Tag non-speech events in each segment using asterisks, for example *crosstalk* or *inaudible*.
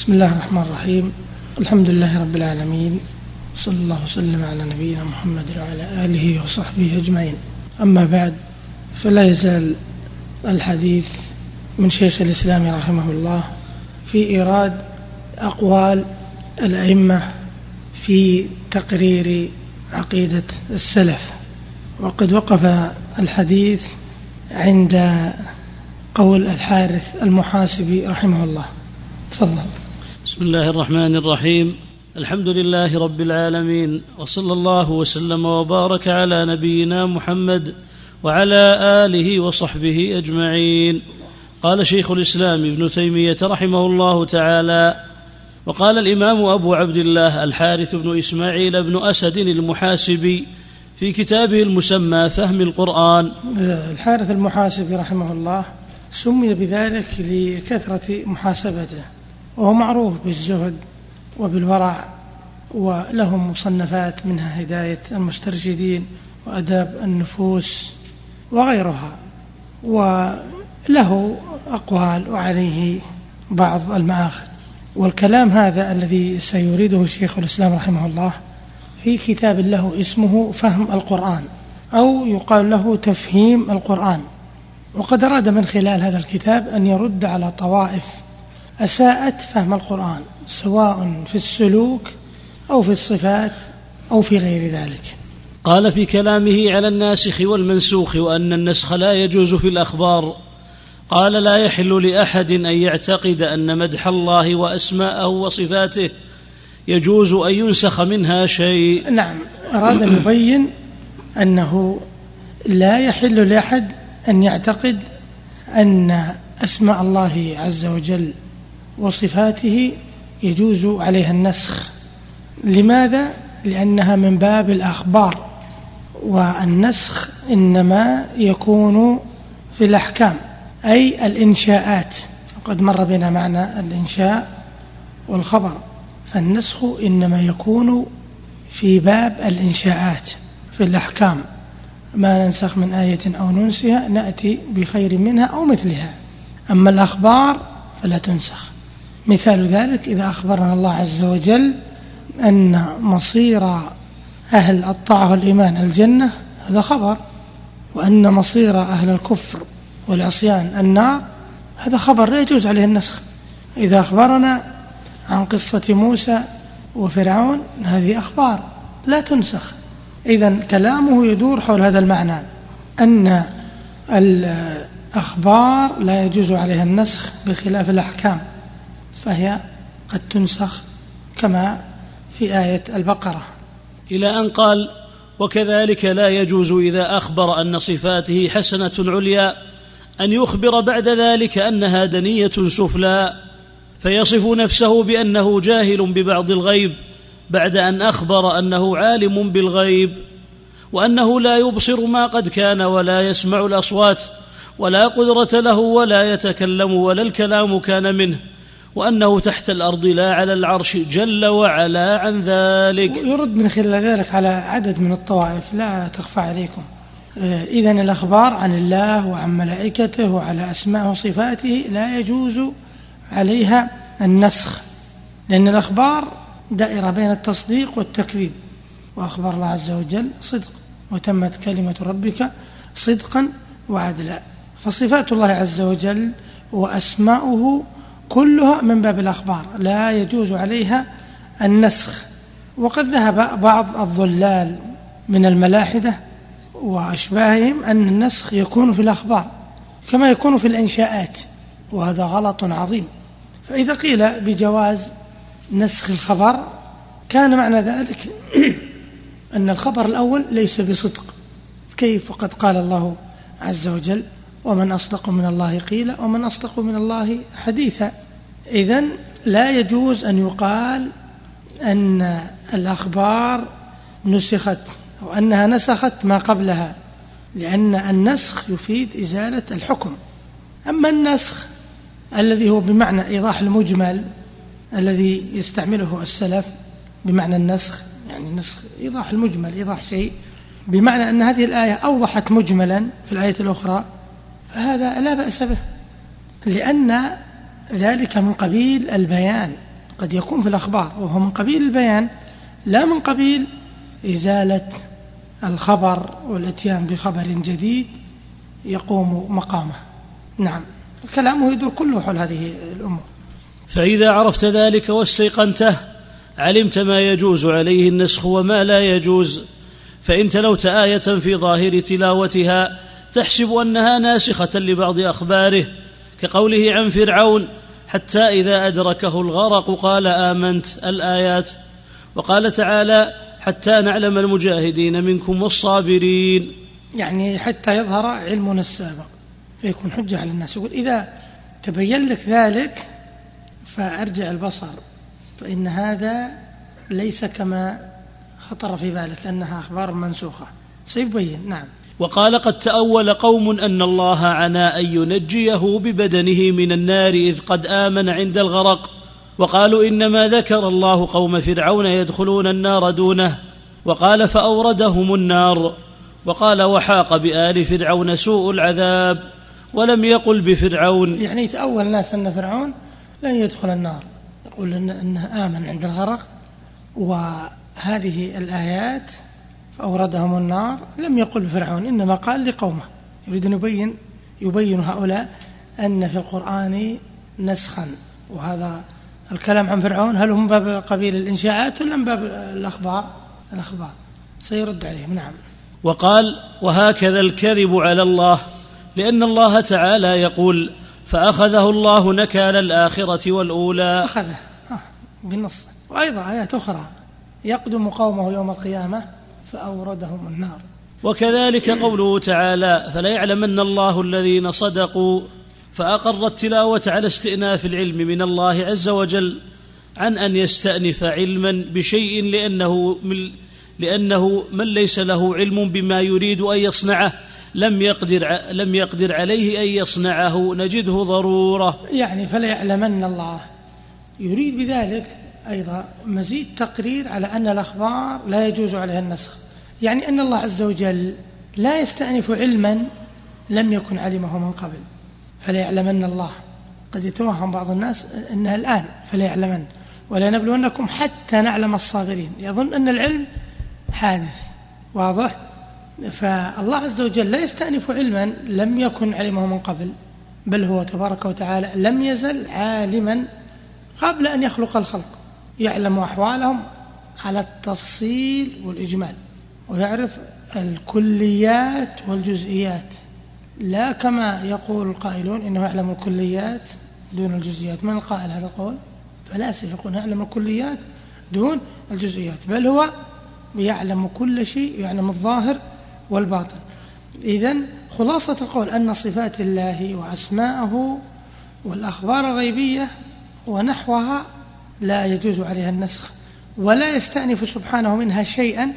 بسم الله الرحمن الرحيم. الحمد لله رب العالمين. صلى الله وسلم على نبينا محمد وعلى آله وصحبه أجمعين. أما بعد فلا يزال الحديث من شيخ الإسلام رحمه الله في إيراد أقوال الأئمة في تقرير عقيدة السلف. وقد وقف الحديث عند قول الحارث المحاسبي رحمه الله. تفضل. بسم الله الرحمن الرحيم. الحمد لله رب العالمين وصلى الله وسلم وبارك على نبينا محمد وعلى آله وصحبه أجمعين. قال شيخ الإسلام ابن تيمية رحمه الله تعالى وقال الإمام أبو عبد الله الحارث بن إسماعيل بن أسد المحاسبي في كتابه المسمى فهم القرآن. الحارث المحاسبي رحمه الله سمي بذلك لكثرة محاسبته. وهو معروف بالزهد وبالورع وله مصنفات منها هداية المسترشدين وآداب النفوس وغيرها. وله أقوال وعليه بعض المآخذ. والكلام هذا الذي سيريده شيخ الإسلام رحمه الله في كتاب له اسمه فهم القرآن أو يقال له تفهيم القرآن. وقد أراد من خلال هذا الكتاب أن يرد على طوائف أساءت فهم القرآن سواء في السلوك أو في الصفات أو في غير ذلك. قال في كلامه على الناسخ والمنسوخ وأن النسخ لا يجوز في الأخبار. قال لا يحل لأحد أن يعتقد أن مدح الله وأسماءه وصفاته يجوز أن ينسخ منها شيء. نعم أراد أن يبين أنه لا يحل لأحد أن يعتقد أن أسماء الله عز وجل وصفاته يجوز عليها النسخ. لماذا؟ لأنها من باب الأخبار والنسخ إنما يكون في الأحكام أي الإنشاءات. وقد مر بنا معنى الإنشاء والخبر فالنسخ إنما يكون في باب الإنشاءات في الأحكام. ما ننسخ من آية أو ننسها نأتي بخير منها أو مثلها. أما الأخبار فلا تنسخ. مثال ذلك إذا أخبرنا الله عز وجل أن مصير أهل الطاعة والإيمان الجنة هذا خبر. وأن مصير أهل الكفر والعصيان النار هذا خبر لا يجوز عليه النسخ. إذا أخبرنا عن قصة موسى وفرعون هذه أخبار لا تنسخ. إذا كلامه يدور حول هذا المعنى أن الأخبار لا يجوز عليها النسخ بخلاف الأحكام. فهي قد تنسخ كما في آية البقرة. إلى أن قال وكذلك لا يجوز إذا أخبر أن صفاته حسنة عليا أن يخبر بعد ذلك أنها دنية سفلى فيصف نفسه بأنه جاهل ببعض الغيب بعد أن أخبر أنه عالم بالغيب وأنه لا يبصر ما قد كان ولا يسمع الأصوات ولا قدرة له ولا يتكلم ولا الكلام كان منه وأنه تحت الأرض لا على العرش جل وعلا عن ذلك. يرد من خلال ذلك على عدد من الطوائف لا تخفى عليكم. آه، اذا الأخبار عن الله وعن ملائكته وعلى أسمائه وصفاته لا يجوز عليها النسخ لأن الأخبار دائرة بين التصديق والتكذيب. وأخبر الله عز وجل صدق وتمت كلمة ربك صدقا وعدلا. فصفات الله عز وجل وأسماؤه كلها من باب الأخبار لا يجوز عليها النسخ. وقد ذهب بعض الضلال من الملاحدة وأشباههم أن النسخ يكون في الأخبار كما يكون في الإنشاءات وهذا غلط عظيم. فإذا قيل بجواز نسخ الخبر كان معنى ذلك *clears throat* أن الخبر الأول ليس بصدق كيف وقد قال الله عز وجل ومن أصدق من الله قيل ومن أصدق من الله حديثا إذا لا يجوز أن يقال أن الأخبار نسخت أو أنها نسخت ما قبلها لأن النسخ يفيد إزالة الحكم. أما النسخ الذي هو بمعنى إيضاح المجمل الذي يستعمله السلف بمعنى النسخ يعني نسخ إيضاح المجمل إيضاح شيء بمعنى أن هذه الآية أوضحت مجملا في الآية الأخرى فهذا لا بأس به لأن ذلك من قبيل البيان. قد يكون في الأخبار وهو من قبيل البيان لا من قبيل إزالة الخبر والإتيان بخبر جديد يقوم مقامه. نعم كلامه يدور كله حول هذه الأمور. فإذا عرفت ذلك واستيقنته علمت ما يجوز عليه النسخ وما لا يجوز فإن تلوت آية في ظاهر تلاوتها تحسب أنها ناسخة لبعض أخباره كقوله عن فرعون حتى إذا أدركه الغرق قال آمنت الآيات. وقال تعالى حتى نعلم المجاهدين منكم والصابرين. يعني حتى يظهر علمنا السابق فيكون حجة على الناس. يقول إذا تبين لك ذلك فأرجع البصر فإن هذا ليس كما خطر في بالك أنها أخبار منسوخة. سيبين نعم. وقال قد تأول قوم أن الله عنا أن ينجيه ببدنه من النار إذ قد آمن عند الغرق. وقالوا إنما ذكر الله قوم فرعون يدخلون النار دونه. وقال فأوردهم النار. وقال وحاق بآل فرعون سوء العذاب. ولم يقل بفرعون. يعني يتأول الناس أن فرعون لن يدخل النار. يقول إن أنه آمن عند الغرق. وهذه الآيات فأوردهم النار لم يقل فرعون إنما قال لقومه. يريد أن يبين يبين هؤلاء أن في القرآن نسخا. وهذا الكلام عن فرعون هل هم باب قبيل الإنشاءات ولا من باب الأخبار؟ الأخبار. سيرد عليهم نعم. وقال وهكذا الكذب على الله لأن الله تعالى يقول فأخذه الله نكال الآخرة والأولى. أخذه. آه بالنص. وأيضا آيات أخرى. يقدم قومه يوم القيامة فأوردهم النار. وكذلك قوله تعالى فلا يعلمن الله الذين صدقوا فأقر التلاوة على استئناف العلم من الله عز وجل عن أن يستأنف علما بشيء لأنه من لأنه من ليس له علم بما يريد أن يصنعه لم يقدر لم يقدر عليه أن يصنعه نجده ضرورة. يعني فلا يعلمن الله. يريد بذلك أيضا مزيد تقرير على أن الأخبار لا يجوز عليها النسخ. يعني أن الله عز وجل لا يستأنف علما لم يكن علمه من قبل. فلا يعلمن الله قد يتوهم بعض الناس أنها الآن فلا يعلمن ولا نبلونكم حتى نعلم الصابرين يظن أن العلم حادث واضح؟ فالله عز وجل لا يستأنف علما لم يكن علمه من قبل. بل هو تبارك وتعالى لم يزل عالما قبل أن يخلق الخلق. يعلم أحوالهم على التفصيل والإجمال ويعرف الكليات والجزئيات. لا كما يقول القائلون إنه يعلم الكليات دون الجزئيات. من القائل هذا القول؟ فلاسفة يقول يعلم الكليات دون الجزئيات بل هو يعلم كل شيء يعلم الظاهر والباطن. إذا خلاصة القول أن صفات الله وأسماءه والأخبار الغيبية ونحوها لا يجوز عليها النسخ ولا يستأنف سبحانه منها شيئا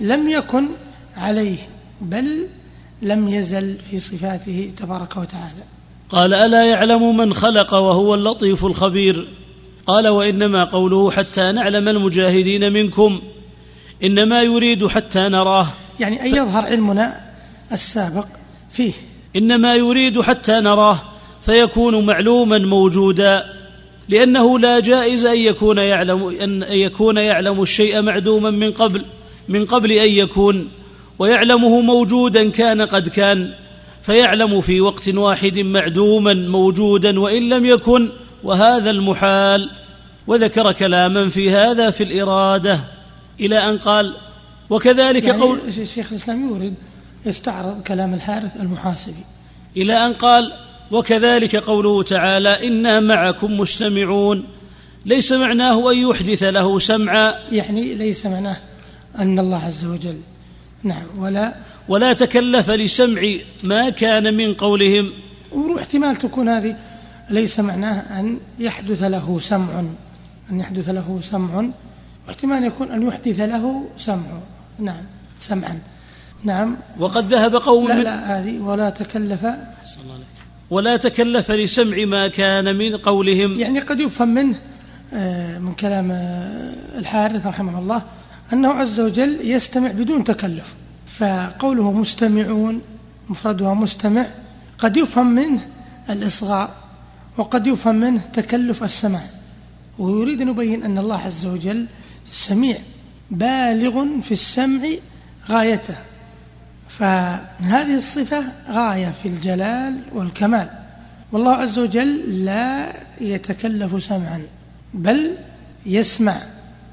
لم يكن عليه بل لم يزل في صفاته تبارك وتعالى. قال ألا يعلم من خلق وهو اللطيف الخبير؟ قال وإنما قوله حتى نعلم المجاهدين منكم إنما يريد حتى نراه. يعني أن يظهر علمنا السابق فيه. إنما يريد حتى نراه فيكون معلوما موجودا. لأنه لا جائز أن يكون يعلم أن يكون يعلم الشيء معدوما من قبل من قبل أن يكون ويعلمه موجودا كان قد كان فيعلم في وقت واحد معدوما موجودا وإن لم يكن وهذا المحال. وذكر كلاما في هذا في الإرادة إلى أن قال وكذلك يعني قول شيخ الإسلام يورد يستعرض كلام الحارث المحاسبي. إلى أن قال وكذلك قوله تعالى إنا معكم مستمعون. ليس معناه أن يحدث له سمعا. يعني ليس معناه أن الله عز وجل نعم ولا ولا تكلف لسمع ما كان من قولهم. واحتمال تكون هذه. ليس معناه أن يحدث له سمع أن يحدث له سمع. واحتمال يكون أن يحدث له سمع نعم سمعا. نعم. وقد ذهب قوم لا لا هذه ولا تكلف. ولا تكلف لسمع ما كان من قولهم. يعني قد يفهم منه آه، من كلام آه، الحارث رحمه الله أنه عز وجل يستمع بدون تكلف. فقوله مستمعون مفردها مستمع قد يفهم منه الإصغاء وقد يفهم منه تكلف السمع ويريد أن يبين أن الله عز وجل سميع بالغ في السمع غايته. فهذه الصفة غاية في الجلال والكمال. والله عز وجل لا يتكلف سمعا بل يسمع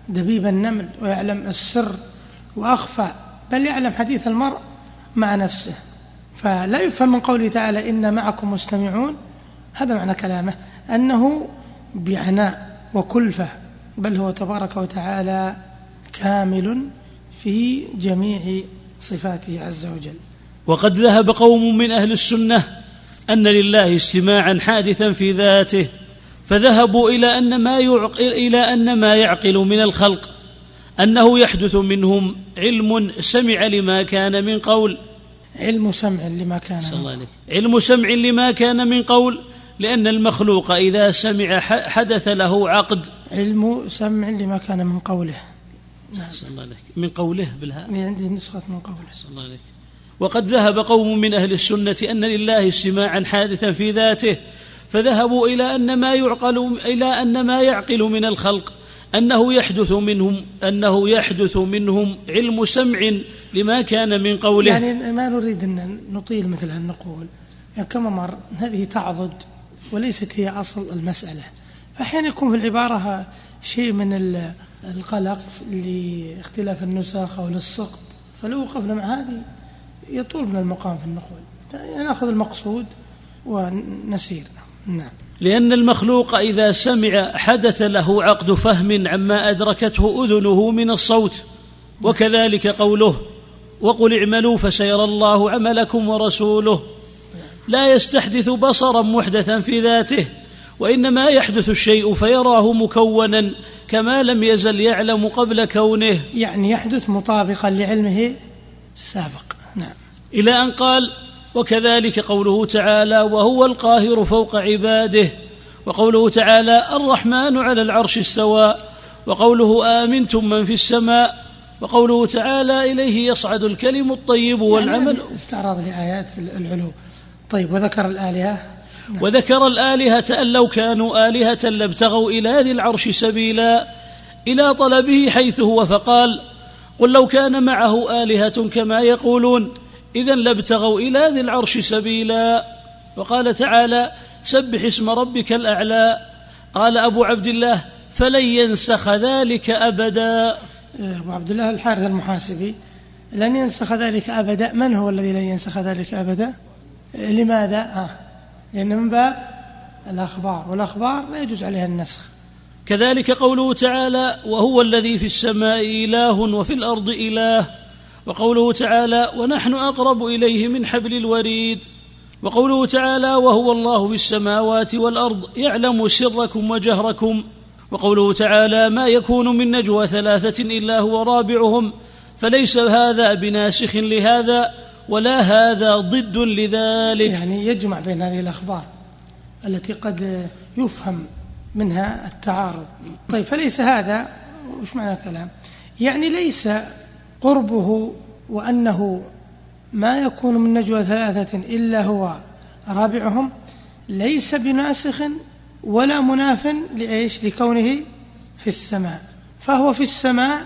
دبيب النمل ويعلم السر وأخفى بل يعلم حديث المرء مع نفسه. فلا يفهم من قوله تعالى إن معكم مستمعون. هذا معنى كلامه أنه بعناء وكلفة بل هو تبارك وتعالى كامل في جميع صفاته عز وجل. وقد ذهب قوم من أهل السنة أن لله استماعا حادثا في ذاته فذهبوا إلى أن ما يعقل إلى أن ما يعقل من الخلق أنه يحدث منهم علم سمع لما كان من قول. علم سمع لما كان صلى الله عليه علم سمع لما كان من قول لأن المخلوق إذا سمع حدث له عقد. علم سمع لما كان من قوله. نعم. الله عليك من قوله بالهاء؟ عندي نسخة من قوله. صلى الله عليك وقد ذهب قوم من أهل السنة أن لله استماعا حادثا في ذاته فذهبوا إلى أن ما يعقل إلى أن ما يعقل من الخلق أنه يحدث منهم أنه يحدث منهم علم سمع لما كان من قوله. يعني ما نريد أن نطيل مثل أن نقول يعني كما مر هذه تعضد وليست هي أصل المسألة. فأحيانا يكون في العبارة شيء من القلق لاختلاف النسخ أو للسقط فلو وقفنا مع هذه يطول من المقام في النقول. يعني نأخذ المقصود ونسير. نعم. لأن المخلوق إذا سمع حدث له عقد فهم عما أدركته أذنه من الصوت وكذلك قوله وقل اعملوا فسيرى الله عملكم ورسوله. لا يستحدث بصرا محدثا في ذاته. وإنما يحدث الشيء فيراه مكونا كما لم يزل يعلم قبل كونه. يعني يحدث مطابقا لعلمه السابق. نعم. إلى أن قال وكذلك قوله تعالى وهو القاهر فوق عباده. وقوله تعالى الرحمن على العرش استوى. وقوله آمنتم من في السماء. وقوله تعالى إليه يصعد الكلم الطيب والعمل. يعني استعراض لآيات العلو. طيب وذكر الآلهة. وذكر الآلهة أن لو كانوا آلهة لابتغوا إلى ذي العرش سبيلا إلى طلبه حيث هو فقال قل لو كان معه آلهة كما يقولون إذا لابتغوا إلى ذي العرش سبيلا. وقال تعالى سبح اسم ربك الأعلى. قال أبو عبد الله فلن ينسخ ذلك أبدا. أبو عبد الله الحارث المحاسبي لن ينسخ ذلك أبدا. من هو الذي لن ينسخ ذلك أبدا؟ لماذا؟ آه. لأن من باب الأخبار والأخبار لا يجوز عليها النسخ. كذلك قوله تعالى وهو الذي في السماء إله وفي الأرض إله. وقوله تعالى ونحن أقرب إليه من حبل الوريد. وقوله تعالى وهو الله في السماوات والأرض يعلم سركم وجهركم. وقوله تعالى ما يكون من نجوى ثلاثة إلا هو رابعهم. فليس هذا بناسخ لهذا ولا هذا ضد لذلك. يعني يجمع بين هذه الأخبار التي قد يفهم منها التعارض. طيب فليس هذا وش معنى الكلام؟ يعني ليس قربه وأنه ما يكون من نجوى ثلاثة إلا هو رابعهم ليس بناسخ ولا مناف لإيش؟ لكونه في السماء. فهو في السماء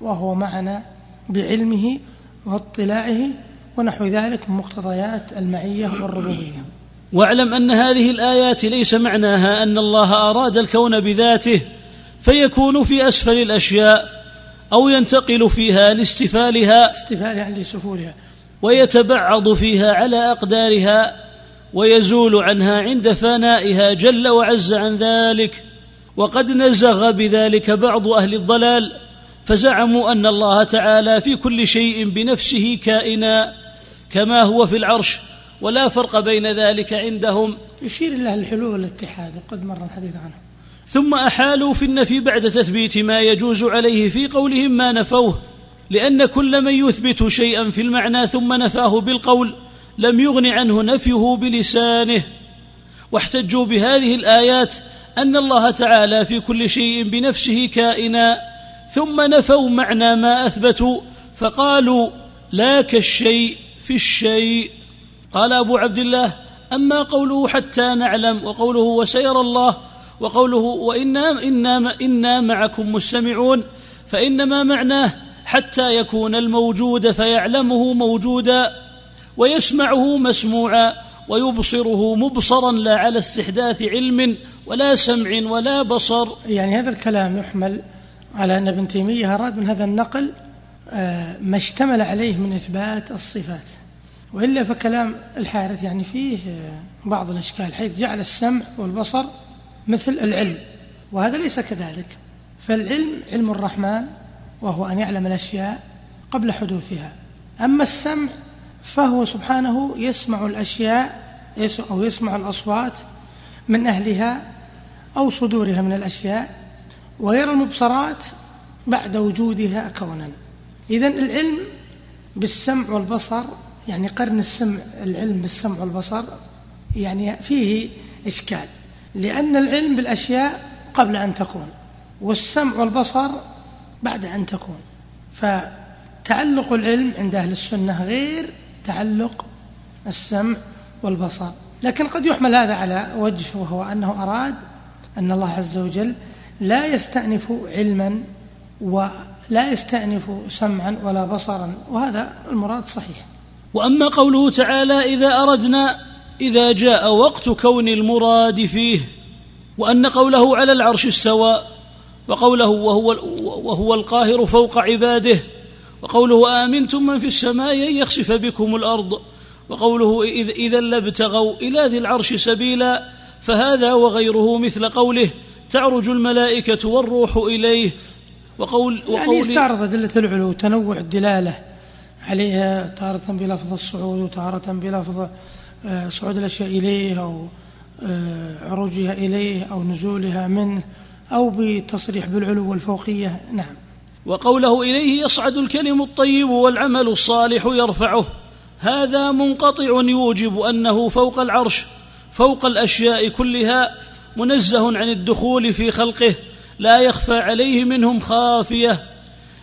وهو معنا بعلمه واطلاعه ونحو ذلك من مقتضيات المعية والربوبية. واعلم أن هذه الآيات ليس معناها أن الله أراد الكون بذاته فيكون في أسفل الأشياء أو ينتقل فيها لاستفالها استفال يعني لسفولها. ويتبعض فيها على أقدارها ويزول عنها عند فنائها جل وعز عن ذلك. وقد نزغ بذلك بعض أهل الضلال فزعموا أن الله تعالى في كل شيء بنفسه كائنا. كما هو في العرش ولا فرق بين ذلك عندهم. يشير الله الحلول والاتحاد وقد مر الحديث عنه. ثم أحالوا في النفي بعد تثبيت ما يجوز عليه في قولهم ما نفوه لأن كل من يثبت شيئا في المعنى ثم نفاه بالقول لم يغن عنه نفيه بلسانه. واحتجوا بهذه الآيات أن الله تعالى في كل شيء بنفسه كائنا ثم نفوا معنى ما أثبتوا فقالوا لا كالشيء في الشيء. قال أبو عبد الله أما قوله حتى نعلم وقوله وسيرى الله وقوله وإنا إنا, إنا معكم مستمعون فإنما معناه حتى يكون الموجود فيعلمه موجودا ويسمعه مسموعا ويبصره مبصرا لا على استحداث علم ولا سمع ولا بصر. يعني هذا الكلام يحمل على أن ابن تيمية أراد من هذا النقل ما اشتمل عليه من إثبات الصفات. وإلا فكلام الحارث يعني فيه آه، بعض الإشكال حيث جعل السمع والبصر مثل العلم وهذا ليس كذلك. فالعلم علم الرحمن وهو أن يعلم الأشياء قبل حدوثها. أما السمع فهو سبحانه يسمع الأشياء أو يسمع الأصوات من أهلها أو صدورها من الأشياء ويرى المبصرات بعد وجودها كونا. إذا العلم بالسمع والبصر يعني قرن السمع العلم بالسمع والبصر يعني فيه إشكال لأن العلم بالأشياء قبل أن تكون والسمع والبصر بعد أن تكون. فتعلق العلم عند أهل السنة غير تعلق السمع والبصر. لكن قد يحمل هذا على وجه وهو أنه أراد أن الله عز وجل لا يستأنف علما ولا يستأنف سمعا ولا بصرا وهذا المراد صحيح. وأما قوله تعالى إذا أردنا إذا جاء وقت كون المراد فيه وأن قوله على العرش استوى وقوله وهو, وهو القاهر فوق عباده وقوله آمنتم من في السماء أن يخسف بكم الأرض وقوله إذا لابتغوا إلى ذي العرش سبيلا فهذا وغيره مثل قوله تعرج الملائكة والروح إليه وقول يعني استعرض أدلة العلو تنوع الدلالة عليها تارة بلفظ الصعود وتارة بلفظ آه، صعود الأشياء إليه أو آه، عروجها إليه أو نزولها منه أو بتصريح بالعلو والفوقية. نعم. وقوله إليه يصعد الكلم الطيب والعمل الصالح يرفعه. هذا منقطع يوجب أنه فوق العرش فوق الأشياء كلها منزه عن الدخول في خلقه. لا يخفى عليه منهم خافية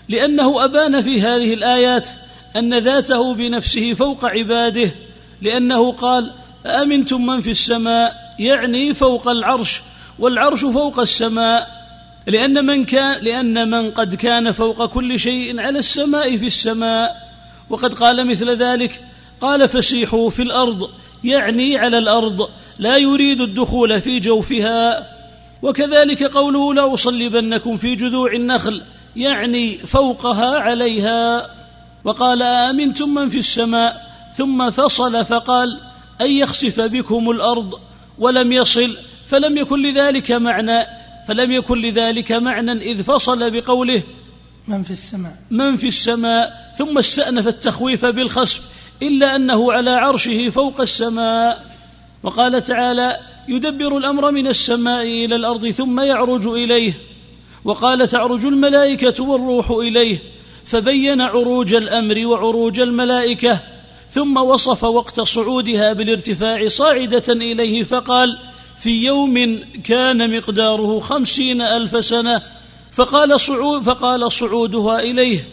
لأنه أبان في هذه الآيات أن ذاته بنفسه فوق عباده لأنه قال امنتم من في السماء؟ يعني فوق العرش والعرش فوق السماء لأن من كان لأن من قد كان فوق كل شيء على السماء في السماء. وقد قال مثل ذلك قال فسيحوا في الأرض. يعني على الأرض لا يريد الدخول في جوفها. وكذلك قوله لأصلبنكم في جذوع النخل يعني فوقها عليها. وقال آمنتم من في السماء؟ ثم فصل فقال أن يخسف بكم الأرض ولم يصل فلم يكن لذلك معنى فلم يكن لذلك معنى إذ فصل بقوله من في السماء. من في السماء. ثم استأنف التخويف بالخسف إلا أنه على عرشه فوق السماء. وقال تعالى يدبر الأمر من السماء إلى الأرض ثم يعرج إليه. وقال تعرج الملائكة والروح إليه. فبين عروج الأمر وعروج الملائكة. ثم وصف وقت صعودها بالارتفاع صاعدة إليه فقال في يوم كان مقداره خمسين ألف سنة. فقال, صعود فقال صعودها إليه.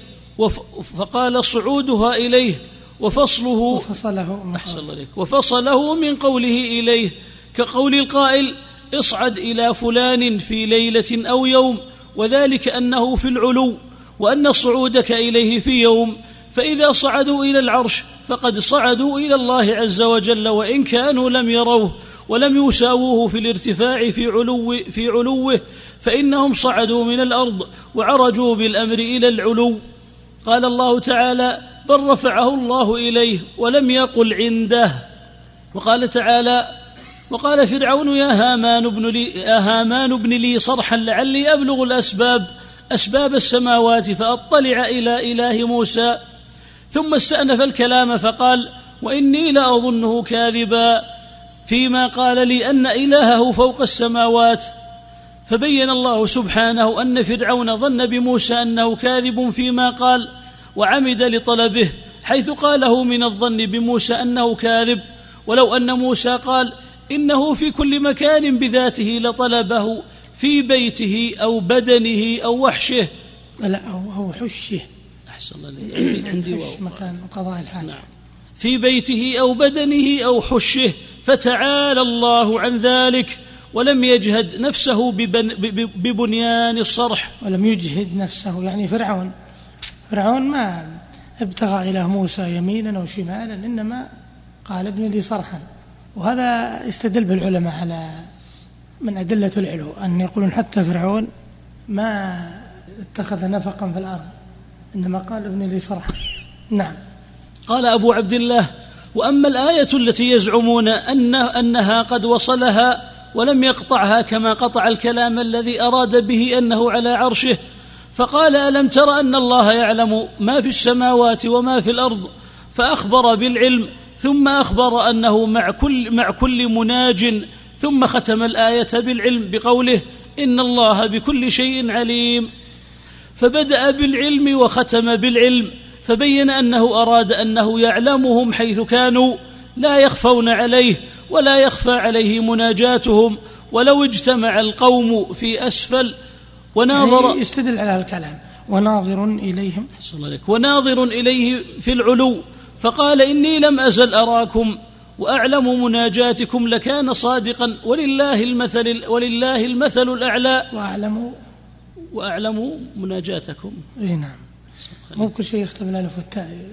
فقال صعودها إليه. وفصله وفصله أحسن عليك. وفصله من قوله إليه. كقول القائل اصعد إلى فلان في ليلة أو يوم وذلك أنه في العلو وأن صعودك إليه في يوم. فإذا صعدوا إلى العرش فقد صعدوا إلى الله عز وجل وإن كانوا لم يروه ولم يساووه في الارتفاع في علو في علوه فإنهم صعدوا من الأرض وعرجوا بالأمر إلى العلو. قال الله تعالى بل رفعه الله إليه ولم يقل عنده وقال تعالى وقال فرعون يا هامان ابن لي يا هامان ابن لي صرحا لعلي أبلغ الأسباب أسباب السماوات فأطلع إلى إله موسى. ثم استأنف الكلام فقال وإني لأظنه كاذبا فيما قال لي أن إلهه فوق السماوات. فبين الله سبحانه أن فرعون ظن بموسى أنه كاذب فيما قال وعمد لطلبه حيث قاله من الظن بموسى أنه كاذب. ولو أن موسى قال إنه في كل مكان بذاته لطلبه في بيته أو بدنه أو وحشه. لا أو, أو حشه. أحسن الله عندي عندي مكان قضاء الحاجة. نعم. في بيته أو بدنه أو حشه فتعالى الله عن ذلك ولم يجهد نفسه ببن ببنيان الصرح. ولم يجهد نفسه يعني فرعون. فرعون ما ابتغى إله موسى يمينا أو شمالا إنما قال ابن لي صرحا. وهذا يستدل بالعلماء على من أدلة العلو أن يقولون حتى فرعون ما اتخذ نفقا في الأرض إنما قال ابن لي صرحا. نعم. قال أبو عبد الله وأما الآية التي يزعمون أن أنها قد وصلها ولم يقطعها كما قطع الكلام الذي أراد به أنه على عرشه فقال ألم تر أن الله يعلم ما في السماوات وما في الأرض؟ فأخبر بالعلم ثم أخبر أنه مع كل, مع كل مناج ثم ختم الآية بالعلم بقوله إن الله بكل شيء عليم. فبدأ بالعلم وختم بالعلم فبين أنه أراد أنه يعلمهم حيث كانوا لا يخفون عليه ولا يخفى عليه مناجاتهم ولو اجتمع القوم في أسفل. وناظر يعني يستدل على الكلام. وناظر إليهم. وناظر إليه في العلو. فقال إني لم أزل أراكم وأعلم مناجاتكم لكان صادقا ولله المثل ولله المثل الأعلى. وأعلم. وأعلم مناجاتكم. إي نعم. مو كل شيء يختم الألف والتاء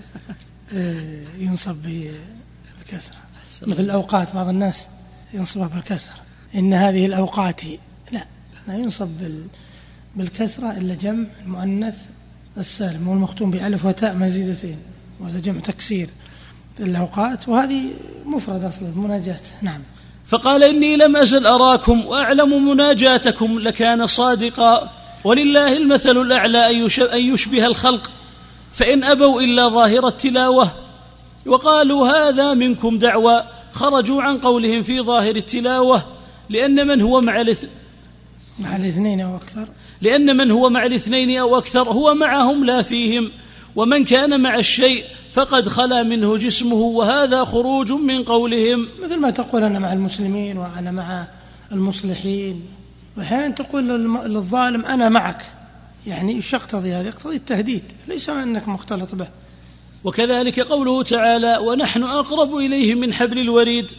إيه، ينصب بالكسرة. مثل الأوقات بعض الناس ينصبها بالكسرة. إن هذه الأوقات لا لا ينصب بالكسرة إلا جمع المؤنث السالم والمختوم بألف وتاء مزيدتين. وهذا جمع تكسير الأوقات وهذه مفرد أصلا مناجاة. نعم. فقال إني لم أزل أراكم وأعلم مناجاتكم لكان صادقا ولله المثل الأعلى أن يشبه الخلق فإن أبوا إلا ظاهر التلاوة. وقالوا هذا منكم دعوى خرجوا عن قولهم في ظاهر التلاوة لأن من هو مع الاث... مع الاثنين أو أكثر. لأن من هو مع الاثنين أو أكثر هو معهم لا فيهم. ومن كان مع الشيء فقد خلا منه جسمه وهذا خروج من قولهم. مثل ما تقول أنا مع المسلمين وأنا مع المصلحين. وأحيانا تقول للظالم أنا معك. يعني إيش يقتضي هذا؟ يقتضي التهديد. ليس أنك مختلط به. وكذلك قوله تعالى ونحن أقرب إليه من حبل الوريد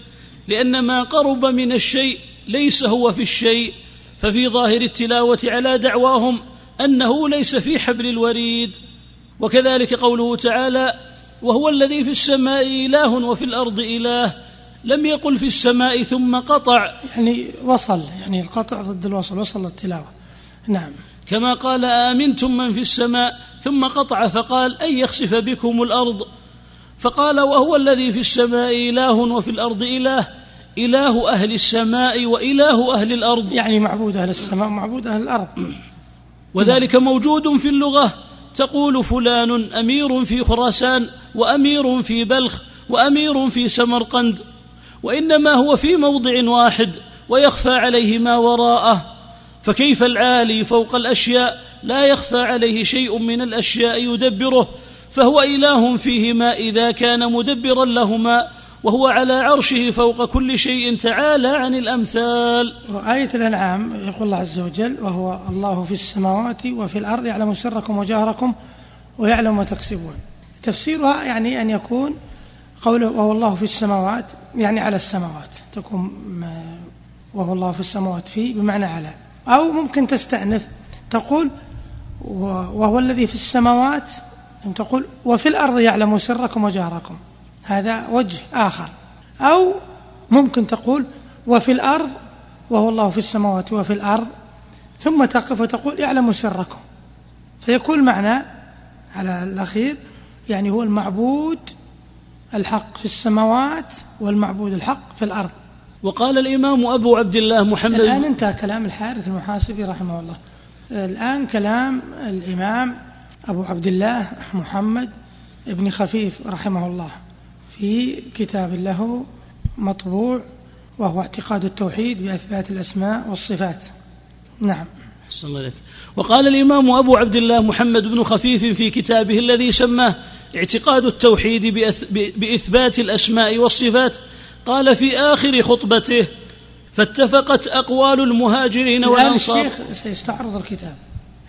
لأن ما قرب من الشيء ليس هو في الشيء. ففي ظاهر التلاوة على دعواهم أنه ليس في حبل الوريد. وكذلك قوله تعالى وهو الذي في السماء إله وفي الأرض إله لم يقل في السماء ثم قطع يعني وصل يعني القطع ضد الوصل وصل التلاوة. نعم. كما قال آمنتم من في السماء ثم قطع فقال أن يخسف بكم الأرض. فقال وهو الذي في السماء إله وفي الأرض إله إله أهل السماء وإله أهل الأرض. يعني معبود أهل السماء ومعبود أهل الأرض. وذلك موجود في اللغة تقول فلان أمير في خراسان وأمير في بلخ وأمير في سمرقند وإنما هو في موضع واحد ويخفى عليه ما وراءه فكيف العالي فوق الأشياء؟ لا يخفى عليه شيء من الأشياء يدبره فهو إله فيهما إذا كان مدبرا لهما وهو على عرشه فوق كل شيء تعالى عن الأمثال. وآية الأنعام يقول الله عز وجل وهو الله في السماوات وفي الأرض يعلم سركم وجهركم ويعلم ما تكسبون. تفسيرها يعني أن يكون قوله وهو الله في السماوات يعني على السماوات. تكون وهو الله في السماوات في بمعنى على. أو ممكن تستأنف تقول وهو الذي في السماوات تقول وفي الأرض يعلم سركم وجهركم. هذا وجه آخر. أو ممكن تقول وفي الأرض وهو الله في السماوات وفي الأرض ثم تقف وتقول يعلم سركم. فيكون معنى على الأخير يعني هو المعبود الحق في السماوات والمعبود الحق في الأرض. وقال الإمام أبو عبد الله محمد الآن انتهى كلام الحارث المحاسبي رحمه الله. الآن كلام الإمام أبو عبد الله محمد ابن خفيف رحمه الله. في كتاب له مطبوع وهو اعتقاد التوحيد بأثبات الأسماء والصفات. نعم. أحسن الله عليك وقال الإمام أبو عبد الله محمد بن خفيف في كتابه الذي سماه اعتقاد التوحيد بإثبات الأسماء والصفات قال في آخر خطبته فاتفقت أقوال المهاجرين والأنصار. الشيخ سيستعرض الكتاب.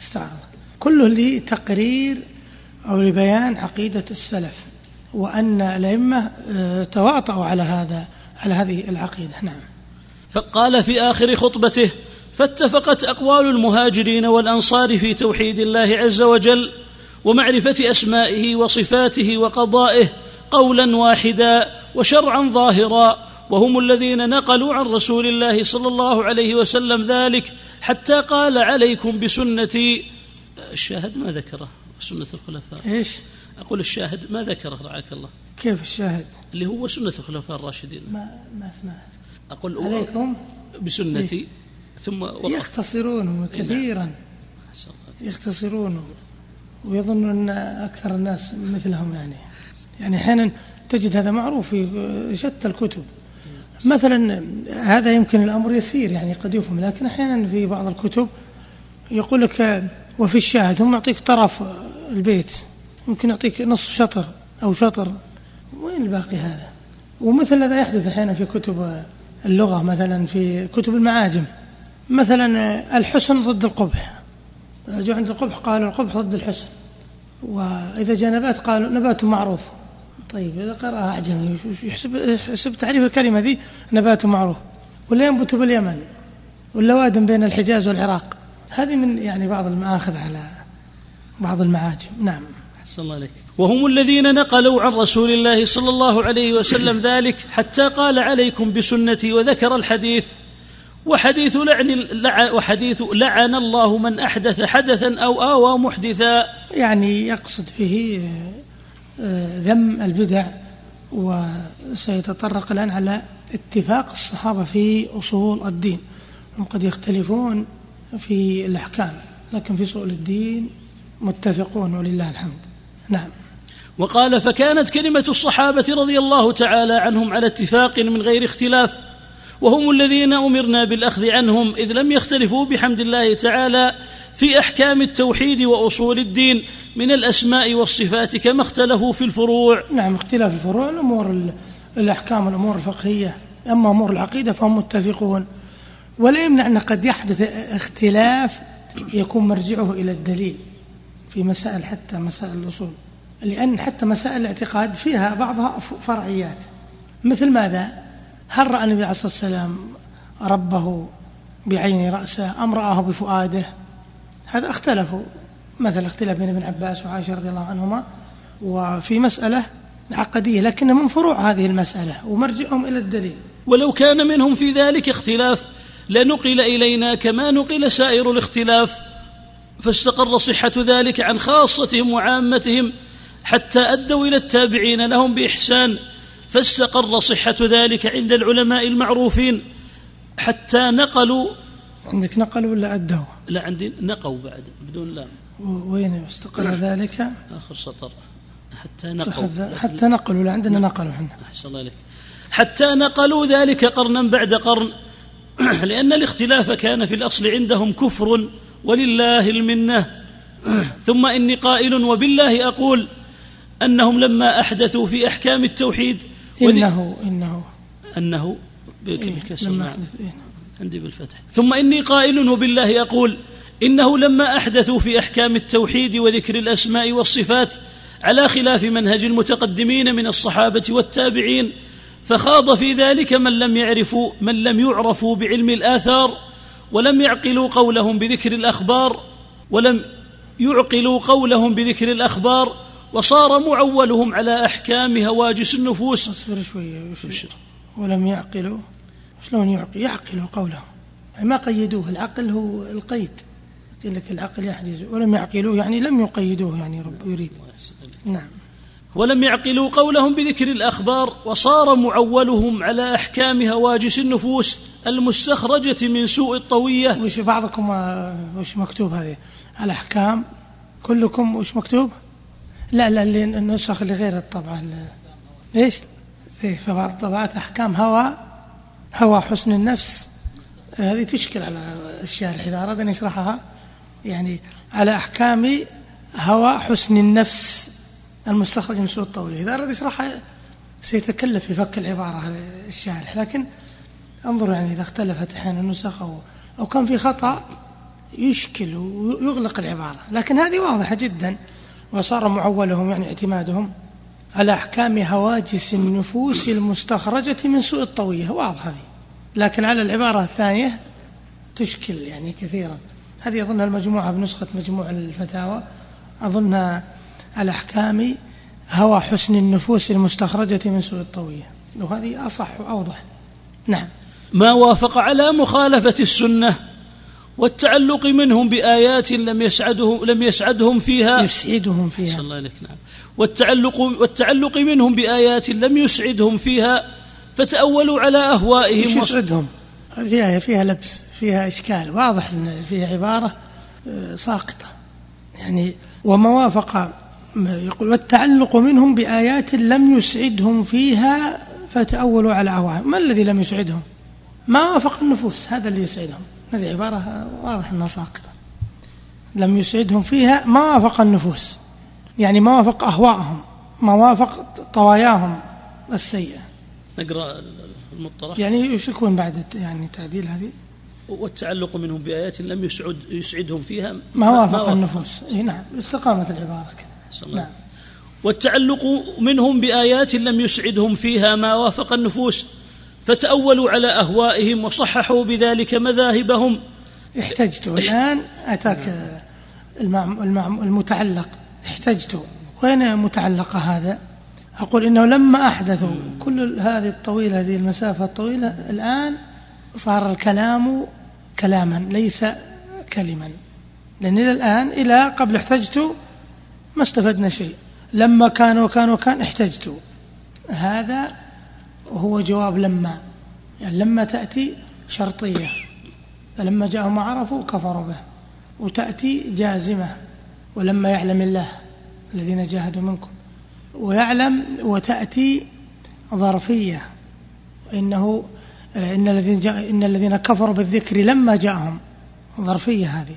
استعرض. كله لتقرير أو لبيان عقيدة السلف. وأن الأئمة آه، تواطؤوا على هذا على هذه العقيدة. نعم. فقال في آخر خطبته فاتفقت أقوال المهاجرين والأنصار في توحيد الله عز وجل ومعرفة أسمائه وصفاته وقضائه قولا واحدا وشرعا ظاهرا وهم الذين نقلوا عن رسول الله صلى الله عليه وسلم ذلك حتى قال عليكم بسنتي. الشاهد ما ذكره سنة الخلفاء. إيش؟ أقول الشاهد ما ذكره رعاك الله. كيف الشاهد؟ اللي هو سنة الخلفاء الراشدين. ما ما سمعت. أقول عليكم. بسنتي ثم وقف. يختصرونه كثيرا. يختصرونه ويظن أن أكثر الناس مثلهم يعني. يعني أحيانا تجد هذا معروف في شتى الكتب. مثلا هذا يمكن الأمر يسير يعني قد يفهم لكن أحيانا في بعض الكتب يقول لك وفي الشاهد هم يعطيك طرف البيت. ممكن يعطيك نصف شطر أو شطر. وين الباقي هذا؟ ومثل هذا يحدث أحيانا في كتب اللغة مثلا في كتب المعاجم. مثلا الحسن ضد القبح. جو عند القبح قالوا القبح ضد الحسن. وإذا جاء نبات قالوا نبات معروف. طيب إذا قرأها أعجمي. يحسب, يحسب تعريف الكلمة ذي نبات معروف. ولا ينبت باليمن. ولا واد بين الحجاز والعراق. هذه من يعني بعض المآخذ على بعض المعاجم. نعم. أحسن الله عليك وهم الذين نقلوا عن رسول الله صلى الله عليه وسلم ذلك حتى قال عليكم بسنتي وذكر الحديث. وحديث لعن وحديث لعن الله من أحدث حدثا أو آوى محدثا. يعني يقصد به آه، ذم البدع وسيتطرق الآن على اتفاق الصحابة في أصول الدين. هم قد يختلفون في الأحكام لكن في أصول الدين متفقون ولله الحمد. نعم. وقال فكانت كلمة الصحابة رضي الله تعالى عنهم على اتفاق من غير اختلاف وهم الذين أمرنا بالأخذ عنهم إذ لم يختلفوا بحمد الله تعالى في أحكام التوحيد وأصول الدين من الأسماء والصفات كما اختلفوا في الفروع. نعم اختلاف الفروع الأمور الأحكام الأمور الفقهية. أما أمور العقيدة فهم متفقون. ولا يمنع أن قد يحدث اختلاف يكون مرجعه إلى الدليل. في مسائل حتى مسائل الأصول. لأن حتى مسائل الاعتقاد فيها بعضها فرعيات. مثل ماذا؟ هل رأى النبي عليه الصلاة والسلام ربه بعين رأسه أم رآه بفؤاده؟ هذا اختلفوا مثل اختلاف بين ابن عباس وعائشة رضي الله عنهما. وفي مسألة عقدية لكن من فروع هذه المسألة ومرجعهم إلى الدليل. ولو كان منهم في ذلك اختلاف لنقل إلينا كما نقل سائر الاختلاف. فاستقر صحة ذلك عن خاصتهم وعامتهم حتى أدوا إلى التابعين لهم بإحسان. فاستقر صحة ذلك عند العلماء المعروفين حتى نقلوا. عندك نقلوا ولا أدوا؟ لا عندي نقوا بعد بدون لام. وين استقر ذلك؟ آخر سطر. حتى نقوا. حتى نقلوا لا عندنا نقلوا إحنا أحسن الله عليك حتى نقلوا ذلك قرنا بعد قرن. *clears throat* لأن الاختلاف كان في الأصل عندهم كفر ولله المنة. ثم إني قائل وبالله أقول أنهم لما أحدثوا في أحكام التوحيد إنه إنه. أنه بالكسر إيه نعم إيه. عندي بالفتح. ثم إني قائل وبالله أقول إنه لما أحدثوا في أحكام التوحيد وذكر الأسماء والصفات على خلاف منهج المتقدمين من الصحابة والتابعين فخاض في ذلك من لم يعرفوا من لم يعرفوا بعلم الآثار ولم يعقلوا قولهم بذكر الأخبار ولم يعقلوا قولهم بذكر الأخبار وصار معولهم على أحكام هواجس النفوس. أصبر شوية ابشر ولم يعقلوا؟ شلون يعقل؟ يعقلوا قوله يعني ما قيدوه العقل هو القيد. يقول لك العقل يحجز. ولم يعقلوه يعني لم يقيدوه يعني رب يريد. نعم. ولم يعقلوا قولهم بذكر الأخبار وصار معولهم على أحكام هواجس النفوس المستخرجة من سوء الطوية. وش بعضكم وش مكتوب هذه؟ الأحكام كلكم وش مكتوب؟ لا لا اللي النسخ اللي غير الطبعة إيش؟ في بعض الطبعات أحكام هوى هوى حسن النفس. هذه تشكل على الشارح إذا أراد أن يشرحها يعني على أحكام هوى حسن النفس. المستخرج من سوء الطويل. إذا أراد يشرحها سيتكلف في فك العبارة الشارح. لكن انظر يعني إذا اختلفت أحيانا النسخ أو, أو كان في خطأ يشكل ويغلق العبارة. لكن هذه واضحة جدا. وصار معولهم يعني اعتمادهم على أحكام هواجس النفوس المستخرجة من سوء الطوية واضحة هذه. لكن على العبارة الثانية تشكل يعني كثيرا. هذه أظنها المجموعة بنسخة مجموع الفتاوى. أظنها الأحكام هوى حسن النفوس المستخرجة من سوء الطوية. وهذه أصح وأوضح. نعم. ما وافق على مخالفة السنة والتعلق منهم بآيات لم يسعدهم لم يسعدهم فيها. يسعدهم فيها. صلى الله عليك نعم. والتعلق والتعلق منهم بآيات لم يسعدهم فيها فتأولوا على أهوائهم. يسعدهم؟ فيها فيها لبس فيها إشكال. واضح أن فيها عبارة آه، ساقطة. يعني وما وافق يقول والتعلق منهم بآيات لم يسعدهم فيها فتأولوا على أهوائهم ما الذي لم يسعدهم؟ ما وافق النفوس هذا اللي يسعدهم. هذه عبارة واضح أنها ساقطة. لم يسعدهم فيها ما وافق النفوس. يعني ما وافق أهواءهم ما وافق طواياهم السيئة. نقرأ المطرح يعني يشركون بعد يعني تعديل هذه؟ والتعلق منهم بآيات لم يسعد يسعدهم فيها ما وافق النفوس. إيه نعم استقامة العبارة نعم. والتعلق منهم بآيات لم يسعدهم فيها ما وافق النفوس فتأولوا على أهوائهم وصححوا بذلك مذاهبهم. احتجت. الآن أتاك المتعلق. احتجت. وين متعلق هذا؟ أقول إنه لما أحدثوا كل هذه الطويلة هذه المسافة الطويلة الآن صار الكلام كلاما ليس كلما. لأن إلى الآن إلى قبل احتجت ما استفدنا شيء. لما كان وكان وكان احتجت. هذا هو جواب لما. يعني لما تأتي شرطية. فلما جاءهم عرفوا كفروا به. وتأتي جازمة. ولما يعلم الله الذين جاهدوا منكم. ويعلم وتأتي ظرفية. إنه إن الذين جاء إن الذين كفروا بالذكر لما جاءهم. ظرفية هذه.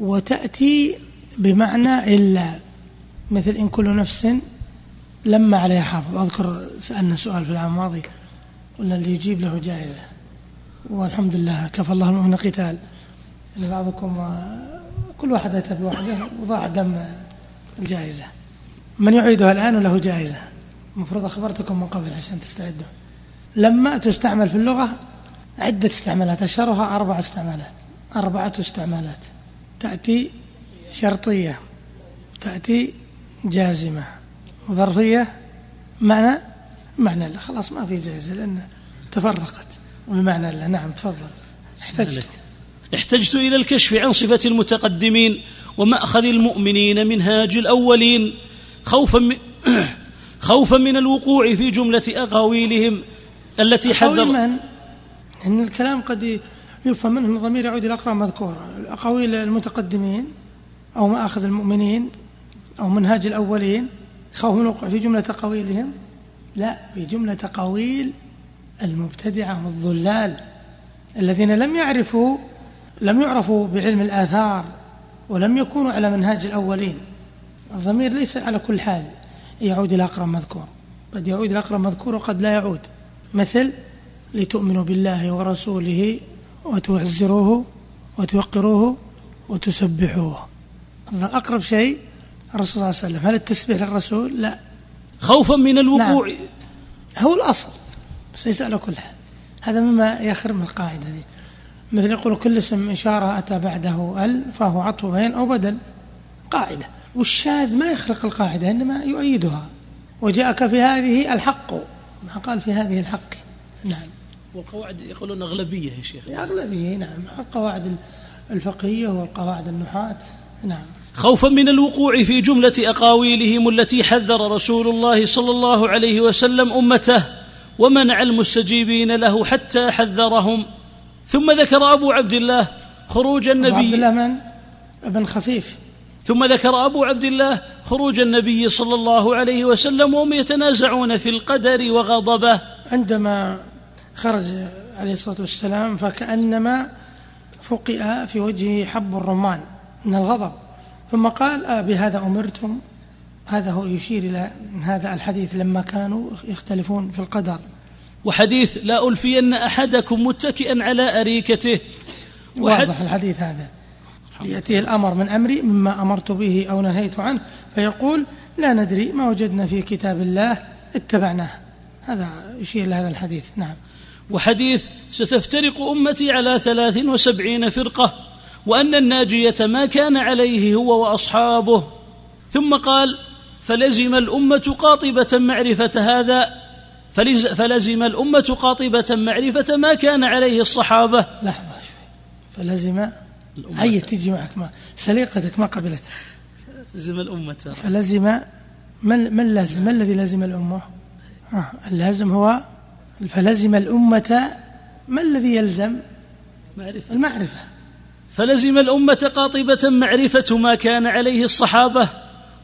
وتأتي بمعنى إلا. مثل إن كل نفس لما عليها حافظ. أذكر سألنا سؤال في العام الماضي قلنا اللي يجيب له جائزة. والحمد لله كفى الله المؤمن قتال. إن بعضكم كل واحد أتى بواحدة وضاع دم الجائزة. من يعيدها الآن وله جائزة؟ المفروض أخبرتكم من قبل عشان تستعدوا. لما تستعمل في اللغة عدة استعمالات أشهرها أربع استعمالات. أربعة استعمالات. تأتي شرطية تأتي جازمة. وظرفية معنى معنى لا خلاص ما في جائزة لأن تفرقت. بمعنى لا نعم تفضل. احتجت. احتجت إلى الكشف عن صفة المتقدمين ومأخذ المؤمنين منهاج الأولين. خوفا من *clears throat* خوفا من الوقوع في جملة أقاويلهم التي حذر من؟ إن الكلام قد يفهم منه الضمير يعود إلى أقرب مذكور أقاويل المتقدمين أو مآخذ المؤمنين أو منهاج الأولين خوف من الوقوع في جملة أقاويلهم لا في جملة أقاويل المبتدعة والضلال الذين لم يعرفوا لم يعرفوا بعلم الآثار ولم يكونوا على منهاج الأولين. الضمير ليس على كل حال يعود إلى أقرب مذكور. قد يعود إلى أقرب مذكور وقد لا يعود. مثل لتؤمنوا بالله ورسوله وتعزروه وتوقروه وتسبحوه. أقرب شيء الرسول صلى الله عليه وسلم. هل التسبيح للرسول؟ لا. خوفا من الوقوع. نعم. هو الأصل بس ليس على كل حال. هذا مما يخرم القاعدة دي. مثل يقول كل اسم إشارة أتى بعده أل فهو عطف بين أو بدل. قاعدة. والشاذ ما يخرق القاعدة إنما يؤيدها. وجاءك في هذه الحق. ما قال في هذه الحق. نعم. والقواعد يقولون أغلبية يا شيخ. أغلبية نعم. القواعد الفقهية والقواعد النحاة. نعم. خوفا من الوقوع في جملة أقاويلهم التي حذر رسول الله صلى الله عليه وسلم أمته ومنع المستجيبين له حتى حذرهم. ثم ذكر أبو عبد الله خروج النبي عبد الله من؟ ابن خفيف. ثم ذكر أبو عبد الله خروج النبي صلى الله عليه وسلم وهم يتنازعون في القدر وغضبه. عندما خرج عليه الصلاة والسلام فكأنما فقئ في وجهه حب الرمان من الغضب. ثم قال آه بهذا أمرتم. هذا هو يشير إلى هذا الحديث لما كانوا يختلفون في القدر. وحديث لا ألفين أحدكم متكئا على أريكته. واضح الحديث هذا. ليأتيه الأمر من أمري مما أمرت به أو نهيت عنه فيقول لا ندري ما وجدنا في كتاب الله اتبعناه. هذا يشير لهذا الحديث. نعم. وحديث ستفترق أمتي على ثلاث وسبعين فرقة. وأن الناجية ما كان عليه هو وأصحابه. ثم قال فلزم الأمة قاطبة معرفة هذا فلزم الأمة قاطبة معرفة ما كان عليه الصحابة. لحظة شوي. فلزم هيا تجي معك ما سليقتك ما قبلتها لزم الأمة. فلزم من من لازم؟ ما الذي لزم الأمة؟ آه اللازم هو فلزم الأمة. ما الذي يلزم؟ معرفة. المعرفة. فلزم الأمة قاطبة معرفة ما كان عليه الصحابة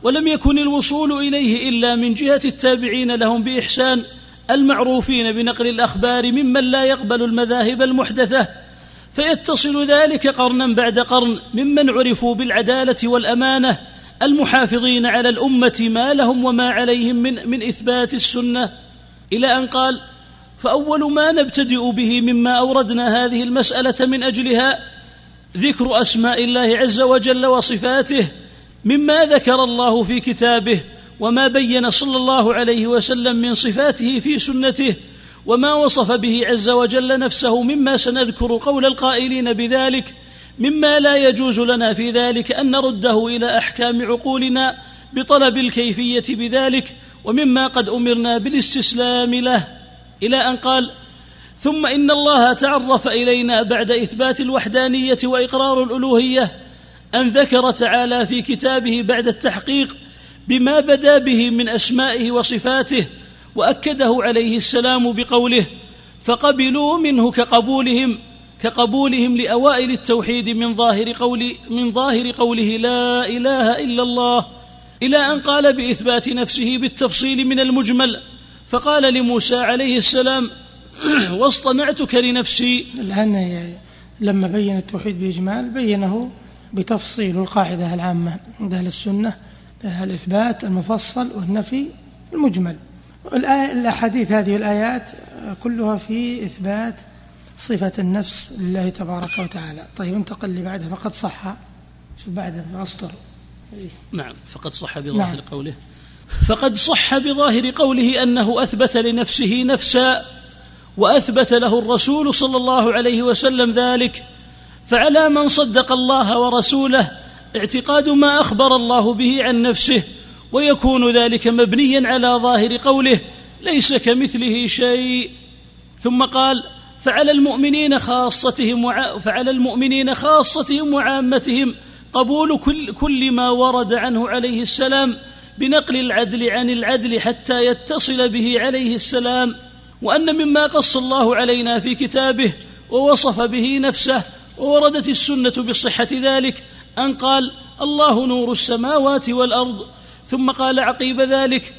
ولم يكن الوصول إليه إلا من جهة التابعين لهم بإحسان المعروفين بنقل الأخبار ممن لا يقبل المذاهب المحدثة. فيتصل ذلك قرنا بعد قرن ممن عرفوا بالعدالة والأمانة المحافظين على الأمة ما لهم وما عليهم من من إثبات السنة. إلى أن قال فأول ما نبتدئ به مما أوردنا هذه المسألة من أجلها ذكر أسماء الله عز وجل وصفاته مما ذكر الله في كتابه وما بين صلى الله عليه وسلم من صفاته في سنته وما وصف به عز وجل نفسه مما سنذكر قول القائلين بذلك مما لا يجوز لنا في ذلك أن نرده إلى أحكام عقولنا بطلب الكيفية بذلك ومما قد أمرنا بالاستسلام له. إلى أن قال ثم إن الله تعرف إلينا بعد إثبات الوحدانية وإقرار الألوهية أن ذكر تعالى في كتابه بعد التحقيق بما بدا به من أسمائه وصفاته وأكده عليه السلام بقوله فقبلوا منه كقبولهم كقبولهم لأوائل التوحيد من ظاهر قول من ظاهر قوله لا إله إلا الله إلى أن قال بإثبات نفسه بالتفصيل من المجمل فقال لموسى عليه السلام *clears throat* واصطنعتك لنفسي. الآن لما بين التوحيد بإجمال بينه بتفصيل القاعدة العامة عند أهل السنة الإثبات المفصل والنفي المجمل. الأحاديث هذه الآيات كلها في إثبات صفة النفس لله تبارك وتعالى. طيب انتقل لي بعدها فقد صح. شو بعدها أسطر نعم فقد صح بظاهر نعم. قوله. فقد صح بظاهر قوله أنه أثبت لنفسه نفسا وأثبت له الرسول صلى الله عليه وسلم ذلك فعلى من صدق الله ورسوله اعتقاد ما أخبر الله به عن نفسه ويكون ذلك مبنيا على ظاهر قوله ليس كمثله شيء. ثم قال فعلى المؤمنين خاصتهم وع... فعلى المؤمنين خاصتهم وعامتهم قبول كل, كل ما ورد عنه عليه السلام بنقل العدل عن العدل حتى يتصل به عليه السلام. وأن مما قص الله علينا في كتابه ووصف به نفسه ووردت السنة بصحة ذلك أن قال الله نور السماوات والأرض ثم قال عقيب ذلك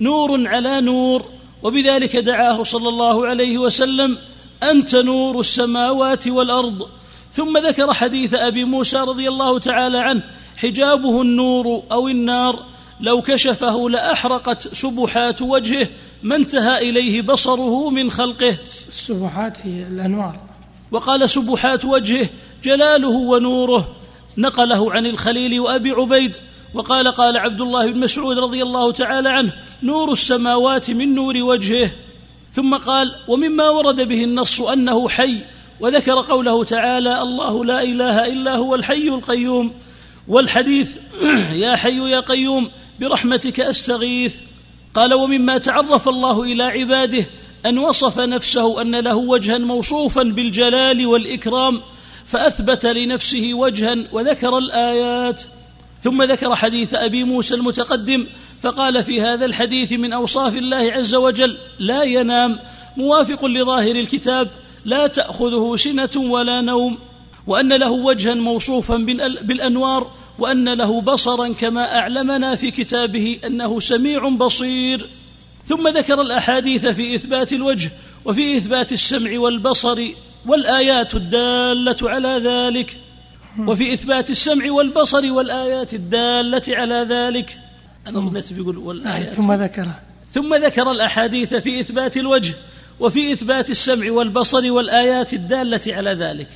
نور على نور وبذلك دعاه صلى الله عليه وسلم أنت نور السماوات والأرض. ثم ذكر حديث أبي موسى رضي الله تعالى عنه حجابه النور أو النار لو كشفه لأحرقت سبحات وجهه ما انتهى إليه بصره من خلقه. السبحات هي الأنوار. وقال سبحات وجهه جلاله ونوره. نقله عن الخليل وأبي عبيد. وقال قال عبد الله بن مسعود رضي الله تعالى عنه نور السماوات من نور وجهه. ثم قال ومما ورد به النص أنه حي. وذكر قوله تعالى الله لا إله إلا هو الحي القيوم. والحديث *clears throat* يا حي يا قيوم. برحمتك أستغيث. قال ومما تعرف الله إلى عباده أن وصف نفسه أن له وجها موصوفا بالجلال والإكرام فأثبت لنفسه وجها وذكر الآيات. ثم ذكر حديث أبي موسى المتقدم فقال في هذا الحديث من أوصاف الله عز وجل لا ينام موافق لظاهر الكتاب لا تأخذه سنة ولا نوم وأن له وجها موصوفا بالأنوار وأن له بصرا كما أعلمنا في كتابه أنه سميع بصير. ثم ذكر الأحاديث في إثبات الوجه وفي إثبات السمع والبصر والآيات الدالة على ذلك. وفي إثبات السمع والبصر والآيات الدالة على ذلك. أنا ظنيت بيقول والآيات. ثم ذكر. ثم ذكر الأحاديث في إثبات الوجه وفي إثبات السمع والبصر والآيات الدالة على ذلك.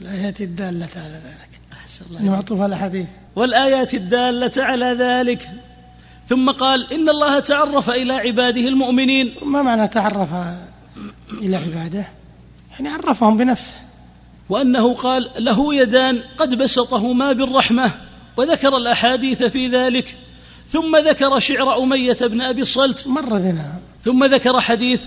الايات الدالة على ذلك. احسن الله. معطوف الاحاديث والآيات الدالة على ذلك. ثم قال إن الله تعرف إلى عباده المؤمنين. ما معنى تعرف إلى عباده؟ يعني عرفهم بنفسه. وأنه قال له يدان قد بسطهما بالرحمة وذكر الأحاديث في ذلك. ثم ذكر شعر أمية بن أبي الصلت مر بنا. ثم ذكر حديث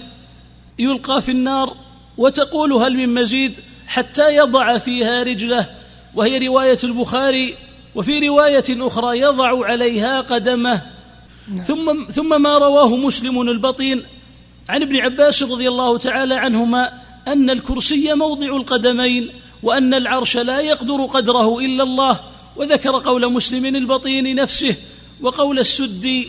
يلقى في النار وتقول هل من مزيد حتى يضع فيها رجله وهي رواية البخاري وفي رواية أخرى يضع عليها قدمه. نعم. ثم ثم ما رواه مسلم البطين عن ابن عباس رضي الله تعالى عنهما أن الكرسي موضع القدمين وأن العرش لا يقدر قدره إلا الله. وذكر قول مسلم البطين نفسه وقول السدي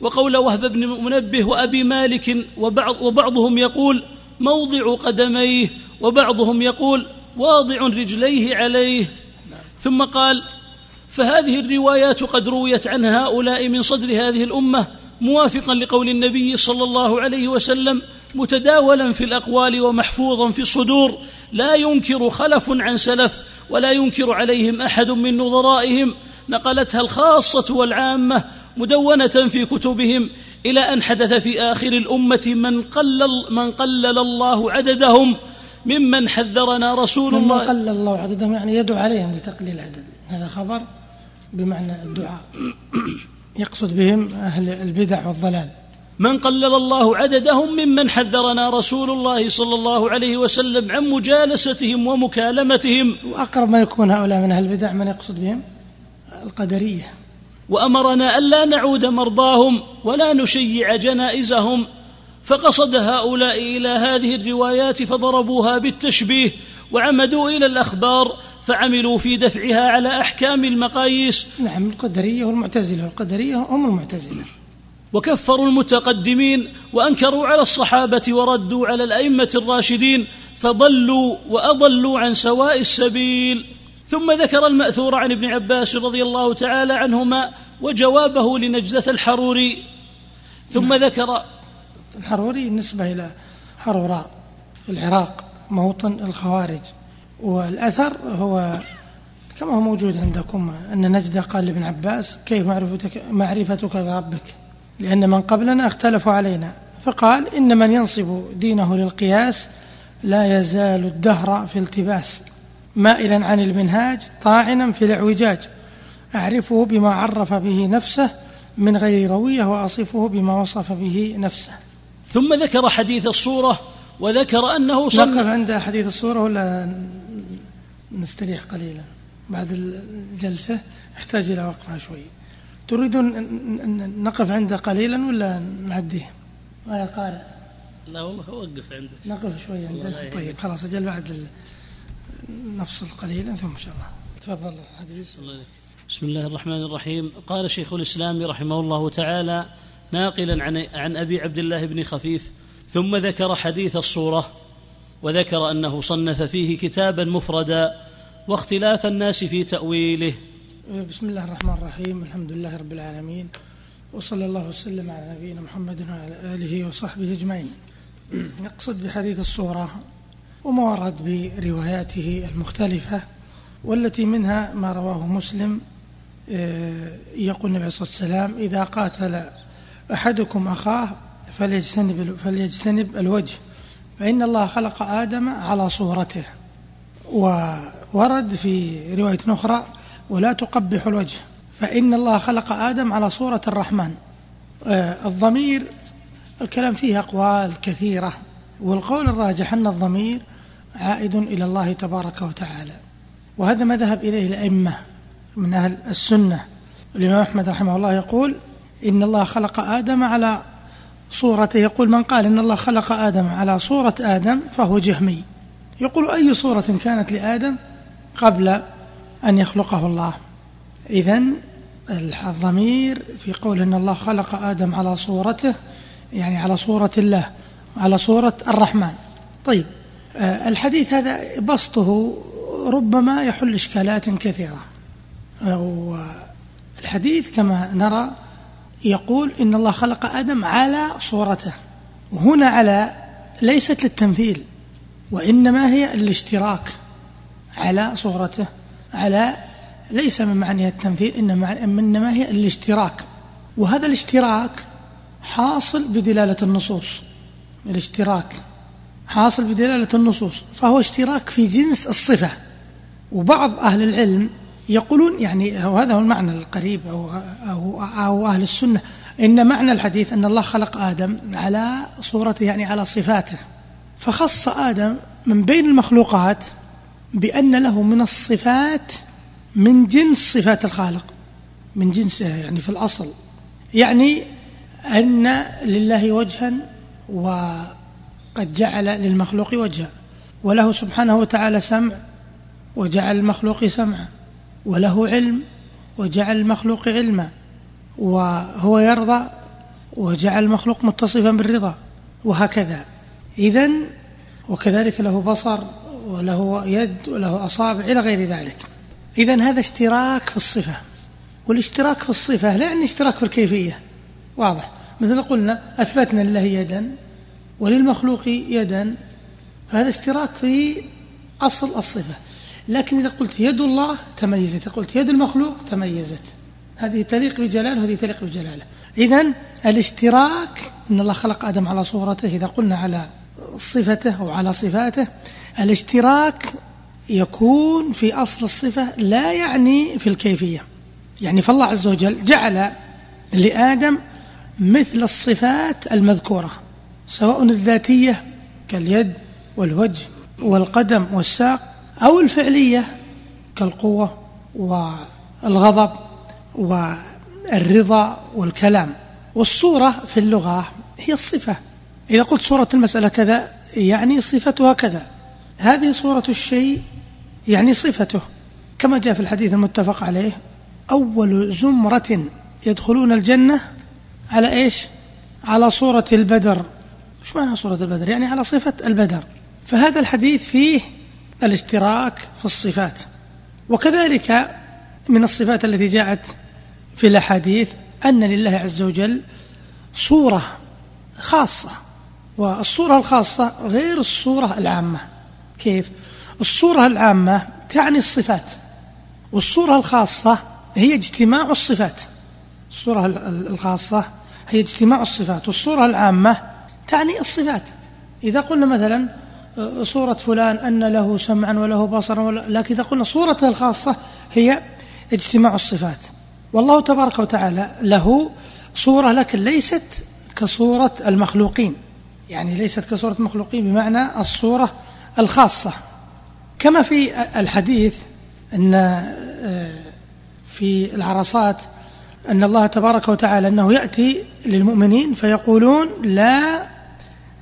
وقول وهب بن منبه وأبي مالك وبعض وبعضهم يقول موضع قدميه وبعضهم يقول واضع رجليه عليه. ثم قال فهذه الروايات قد رويت عن هؤلاء من صدر هذه الأمة موافقا لقول النبي صلى الله عليه وسلم متداولا في الأقوال ومحفوظا في الصدور لا ينكر خلف عن سلف ولا ينكر عليهم أحد من نظرائهم. نقلتها الخاصة والعامة مدونة في كتبهم إلى أن حدث في آخر الأمة من قلل من قلل الله عددهم. ممن حذرنا رسول الله. من قلل الله عددهم يعني يدعو عليهم لتقليل العدد. هذا خبر بمعنى الدعاء. يقصد بهم أهل البدع والضلال. من قلل الله عددهم ممن حذرنا رسول الله صلى الله عليه وسلم عن مجالستهم ومكالمتهم. وأقرب ما يكون هؤلاء من أهل البدع من يقصد بهم القدرية. وأمرنا ألا نعود مرضاهم ولا نشيع جنائزهم. فقصد هؤلاء إلى هذه الروايات فضربوها بالتشبيه وعمدوا إلى الأخبار فعملوا في دفعها على أحكام المقاييس. نعم القدرية والمعتزلة. القدرية هم المعتزلة. وكفروا المتقدمين وأنكروا على الصحابة وردوا على الأئمة الراشدين فضلوا وأضلوا عن سواء السبيل. ثم ذكر المأثور عن ابن عباس رضي الله تعالى عنهما وجوابه لنجدة الحروري. ثم نعم. ذكر الحروري نسبة إلى حروراء العراق موطن الخوارج. والأثر هو كما هو موجود عندكم أن نجدة قال لابن عباس كيف معرفتك, معرفتك بربك؟ لأن من قبلنا اختلفوا علينا. فقال إن من ينصب دينه للقياس لا يزال الدهر في التباس مائلا عن المنهاج طاعنا في الاعوجاج. أعرفه بما عرف به نفسه من غير روية وأصفه بما وصف به نفسه. ثم ذكر حديث الصورة وذكر أنه صلى نقف عند حديث الصورة ولا نستريح قليلا؟ بعد الجلسة يحتاج إلى وقفة شوي. تريدون أن نقف عنده قليلا ولا نعديه؟ ما يا قارئ لا والله وقف عنده. نقف شوي عنده. طيب خلاص أجل بعد نفصل قليلا ثم إن شاء الله. تفضل الحديث. بسم الله الرحمن الرحيم. قال شيخ الإسلام رحمه الله تعالى ناقلا عن عن أبي عبد الله بن خفيف ثم ذكر حديث الصورة وذكر أنه صنف فيه كتابا مفردا واختلاف الناس في تأويله. بسم الله الرحمن الرحيم الحمد لله رب العالمين وصلى الله وسلم على نبينا محمد وعلى آله وصحبه أجمعين. *clears throat* نقصد بحديث الصورة وما ورد برواياته المختلفة والتي منها ما رواه مسلم آه، يقول النبي صلى الله عليه وسلم إذا قاتل أحدكم أخاه فليجتنب, فليجتنب الوجه. فإن الله خلق آدم على صورته. وورد في رواية أخرى ولا تقبح الوجه. فإن الله خلق آدم على صورة الرحمن. آه، الضمير الكلام فيه أقوال كثيرة. والقول الراجح أن الضمير عائد إلى الله تبارك وتعالى. وهذا ما ذهب إليه الأئمة من أهل السنة. الإمام أحمد رحمه الله يقول إن الله خلق آدم على صورته. يقول من قال إن الله خلق آدم على صورة آدم فهو جهمي. يقول أي صورة كانت لآدم قبل أن يخلقه الله؟ إذا الضمير في قول إن الله خلق آدم على صورته يعني على صورة الله على صورة الرحمن. طيب آه، الحديث هذا بسطه ربما يحل إشكالات كثيرة. الحديث كما نرى يقول إن الله خلق آدم على صورته. وهنا على ليست للتمثيل وإنما هي الاشتراك على صورته. على ليس من معنى التمثيل إنما إنما هي الاشتراك وهذا الاشتراك حاصل بدلالة النصوص. الاشتراك حاصل بدلالة النصوص فهو اشتراك في جنس الصفة. وبعض أهل العلم يقولون يعني وهذا هو المعنى القريب أو, أو, أو أهل السنة. إن معنى الحديث أن الله خلق آدم على صورته يعني على صفاته. فخص آدم من بين المخلوقات بأن له من الصفات من جنس صفات الخالق. من جنسها يعني في الأصل. يعني أن لله وجها وقد جعل للمخلوق وجها. وله سبحانه وتعالى سمع وجعل المخلوق سمعا. وله علم وجعل المخلوق علما وهو يرضى وجعل المخلوق متصفا بالرضا وهكذا. إذا وكذلك له بصر وله يد وله أصابع إلى غير ذلك. إذا هذا اشتراك في الصفة. والاشتراك في الصفة لا يعني اشتراك في الكيفية. واضح. مثل قلنا أثبتنا لله يدا وللمخلوق يدا فهذا اشتراك في أصل الصفة. لكن إذا قلت يد الله تميزت إذا قلت يد المخلوق تميزت. هذه تليق بجلاله وهذه تليق بجلاله إذا الاشتراك إن الله خلق آدم على صورته إذا قلنا على صفته وعلى صفاته الاشتراك يكون في أصل الصفة لا يعني في الكيفية. يعني فالله عز وجل جعل لآدم مثل الصفات المذكورة سواء الذاتية كاليد والوجه والقدم والساق أو الفعلية كالقوة والغضب والرضا والكلام. والصورة في اللغة هي الصفة. إذا قلت صورة المسألة كذا يعني صفتها كذا. هذه صورة الشيء يعني صفته. كما جاء في الحديث المتفق عليه أول زمرة يدخلون الجنة على إيش؟ على صورة البدر. مش معنى صورة البدر؟ يعني على صفة البدر. فهذا الحديث فيه الاشتراك في الصفات. وكذلك من الصفات التي جاءت في الأحاديث أن لله عز وجل صورة خاصة والصورة الخاصة غير الصورة العامة. كيف؟ الصورة العامة تعني الصفات والصورة الخاصة هي اجتماع الصفات. الصورة الخاصة هي اجتماع الصفات والصورة العامة تعني الصفات. إذا قلنا مثلا صورة فلان أن له سمعا وله بصرا لكن إذا قلنا صورته الخاصة هي اجتماع الصفات. والله تبارك وتعالى له صورة لكن ليست كصورة المخلوقين. يعني ليست كصورة المخلوقين بمعنى الصورة الخاصة. كما في الحديث أن آه، في العرصات أن الله تبارك وتعالى أنه يأتي للمؤمنين فيقولون لا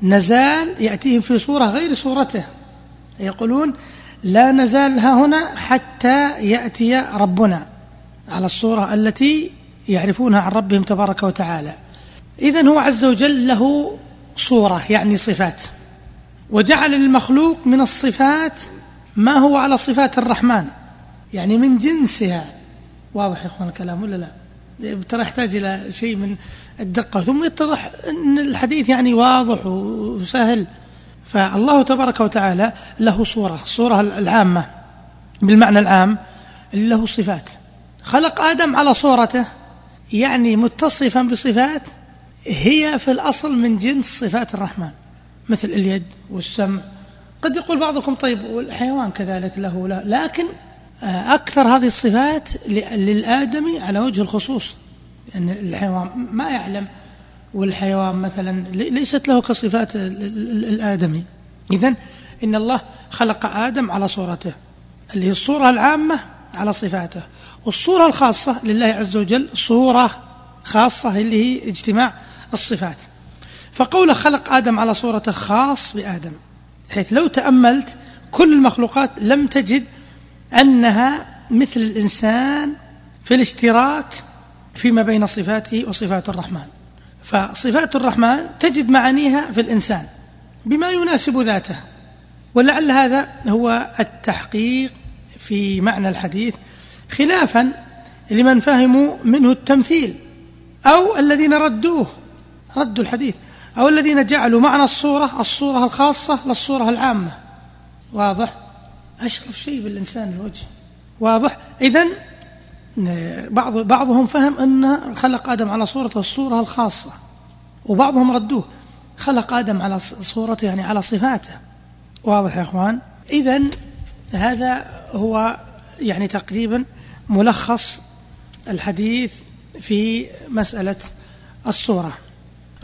نزال يأتيهم في صورة غير صورته. يقولون لا نزال ها هنا حتى يأتي ربنا على الصورة التي يعرفونها عن ربهم تبارك وتعالى. إذن هو عز وجل له صورة يعني صفات. وجعل المخلوق من الصفات ما هو على صفات الرحمن يعني من جنسها. واضح يا إخوان الكلام ولا لا؟ ترى يحتاج إلى شيء من الدقة. ثم يتضح إن الحديث يعني واضح وسهل. فالله تبارك وتعالى له صورة الصورة العامة بالمعنى العام له صفات. خلق آدم على صورته يعني متصفا بصفات هي في الأصل من جنس صفات الرحمن مثل اليد والسمع قد يقول بعضكم طيب والحيوان كذلك له لا لكن أكثر هذه الصفات للآدمي على وجه الخصوص. لأن يعني الحيوان ما يعلم والحيوان مثلا ليست له كصفات الآدمي إذن إن الله خلق آدم على صورته اللي هي الصورة العامة على صفاته. والصورة الخاصة لله عز وجل صورة خاصة اللي هي اجتماع الصفات. فقوله خلق آدم على صورته خاص بآدم حيث لو تأملت كل المخلوقات لم تجد أنها مثل الإنسان في الاشتراك فيما بين صفاته وصفات الرحمن. فصفات الرحمن تجد معانيها في الإنسان بما يناسب ذاته ولعل هذا هو التحقيق في معنى الحديث خلافا لمن فهموا منه التمثيل أو الذين ردوه ردوا الحديث أو الذين جعلوا معنى الصورة الصورة الخاصة للصورة العامة. واضح؟ أشرف شيء بالإنسان الوجه. واضح؟ إذا بعض بعضهم فهم أن خلق آدم على صورته الصورة الخاصة وبعضهم ردوه خلق آدم على صورته يعني على صفاته. واضح يا إخوان؟ إذا هذا هو يعني تقريبا ملخص الحديث في مسألة الصورة.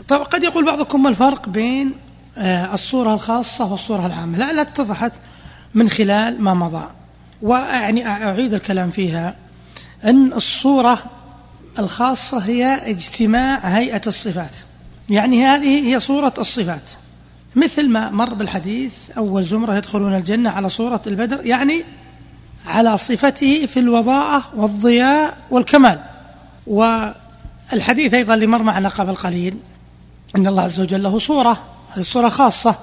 طبعا قد يقول بعضكم ما الفرق بين آه، الصورة الخاصة والصورة العامة؟ لا لا اتضحت. من خلال ما مضى. وأعني أعيد الكلام فيها. أن الصورة الخاصة هي اجتماع هيئة الصفات. يعني هذه هي صورة الصفات. مثل ما مر بالحديث أول زمرة يدخلون الجنة على صورة البدر يعني على صفته في الوضاءة والضياء والكمال. والحديث أيضا اللي مر معنا قبل قليل أن الله عز وجل له صورة هذه الصورة خاصة.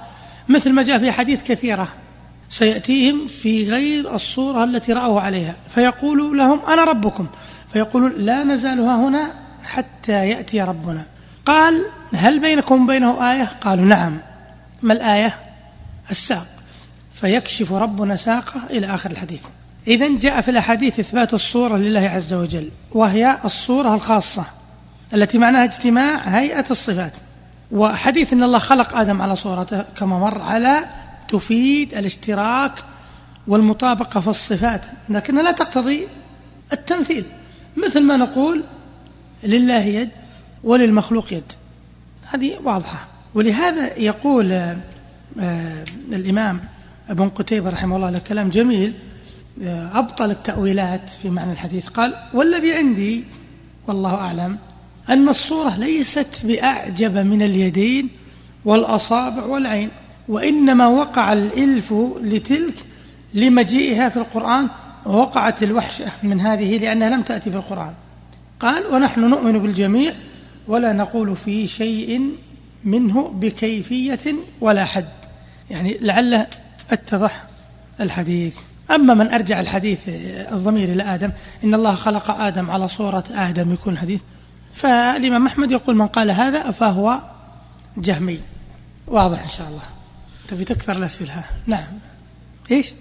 مثل ما جاء في حديث كثيرة سيأتيهم في غير الصورة التي رأوا عليها. فيقول لهم أنا ربكم. فيقولون لا نزال هنا حتى يأتي ربنا. قال هل بينكم وبينه آية؟ قالوا نعم. ما الآية؟ الساق. فيكشف ربنا ساقه إلى آخر الحديث. إذا جاء في الأحاديث إثبات الصورة لله عز وجل وهي الصورة الخاصة التي معناها اجتماع هيئة الصفات. وحديث أن الله خلق آدم على صورته كما مر على تفيد الاشتراك والمطابقة في الصفات لكنها لا تقتضي التمثيل. مثل ما نقول لله يد وللمخلوق يد. هذه واضحة. ولهذا يقول آه، الإمام ابن قتيبة رحمه الله له كلام جميل آه، أبطل التأويلات في معنى الحديث. قال والذي عندي والله أعلم أن الصورة ليست بأعجب من اليدين والأصابع والعين. وإنما وقع الإلف لتلك لمجيئها في القرآن ووقعت الوحشة من هذه لأنها لم تأتي في القرآن. قال ونحن نؤمن بالجميع ولا نقول في شيء منه بكيفية ولا حد. يعني لعله أتضح الحديث. أما من أرجع الحديث الضمير إلى آدم إن الله خلق آدم على صورة آدم يكون حديث. فالإمام أحمد يقول من قال هذا فهو جهمي. واضح إن شاء الله. تبي تكثر الأسئلة؟ نعم. إيش؟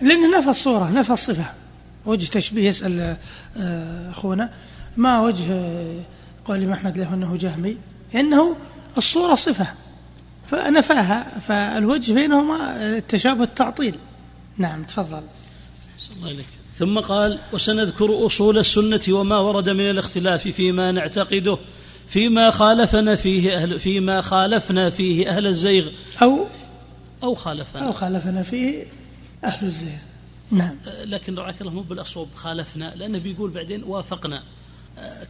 لأن نفى الصورة نفى الصفة. وجه تشبيه يسأل آه، أخونا ما وجه قول الإمام أحمد له أنه جهمي؟ لأنه الصورة صفة. فنفاها فالوجه بينهما التشابه التعطيل. نعم تفضل. الله إليك. ثم قال وسنذكر أصول السنة وما ورد من الاختلاف فيما نعتقده فيما خالفنا فيه أهل فيما خالفنا فيه أهل الزيغ. أو أو خالفنا. أو خالفنا فيه أهل الزيغ نعم. لكن رعاك الله مو بالأصوب خالفنا لأنه بيقول بعدين وافقنا.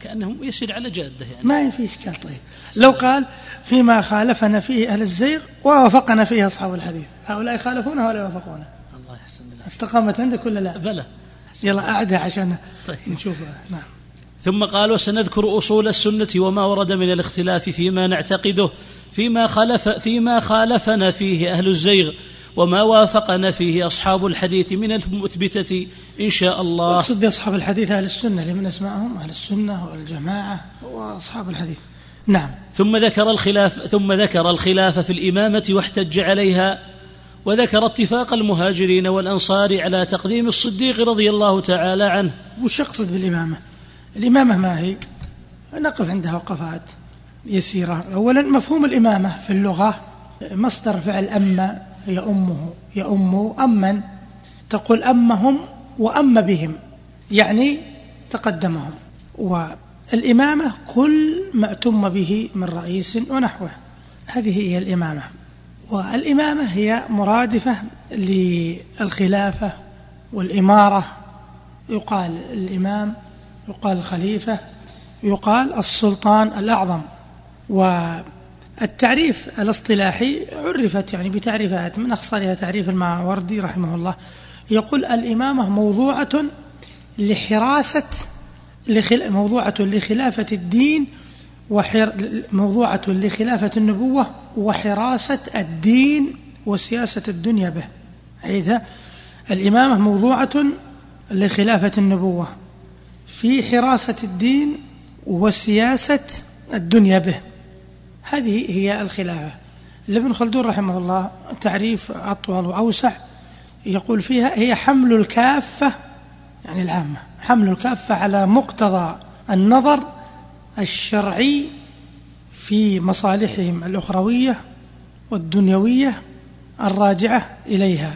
كأنه يسير على جادة يعني. ما في إشكال طيب. لو قال فيما خالفنا فيه أهل الزيغ ووافقنا فيه أصحاب الحديث. هؤلاء يخالفونه ولا يوافقونه الله يحسن الله استقامت عندك ولا لا؟ بلى. يلا أعدها عشان طيب. نشوفها نعم. ثم قال وسنذكر أصول السنة وما ورد من الاختلاف فيما نعتقده. فيما خالف فيما خالفنا فيه أهل الزيغ وما وافقنا فيه أصحاب الحديث من المثبتة إن شاء الله. أقصد بأصحاب الحديث أهل السنة لمن أسمائهم أهل السنة والجماعة وأصحاب الحديث. نعم. ثم ذكر الخلاف ثم ذكر الخلاف في الإمامة واحتج عليها وذكر اتفاق المهاجرين والأنصار على تقديم الصديق رضي الله تعالى عنه. وش يقصد بالإمامة؟ الإمامة ما هي؟ نقف عندها وقفات. يسيرة. أولا مفهوم الإمامة في اللغة مصدر فعل أما يأمه يأم أمن تقول أمهم وأم بهم يعني تقدمهم. والإمامة كل ما أتم به من رئيس ونحوه. هذه هي الإمامة. والإمامة هي مرادفة للخلافة والإمارة. يقال الإمام يقال الخليفة يقال السلطان الأعظم. والتعريف الاصطلاحي عرفت يعني بتعريفات من أخصرها تعريف الماوردي رحمه الله. يقول الإمامة موضوعة لحراسة موضوعة لخلافة الدين وحر موضوعة لخلافة النبوة وحراسة الدين وسياسة الدنيا به. عيدها الإمامة موضوعة لخلافة النبوة في حراسة الدين وسياسة الدنيا به. هذه هي الخلافة. لابن خلدون رحمه الله تعريف أطول وأوسع يقول فيها هي حمل الكافة يعني العامة حمل الكافة على مقتضى النظر الشرعي في مصالحهم الأخروية والدنيوية الراجعة إليها.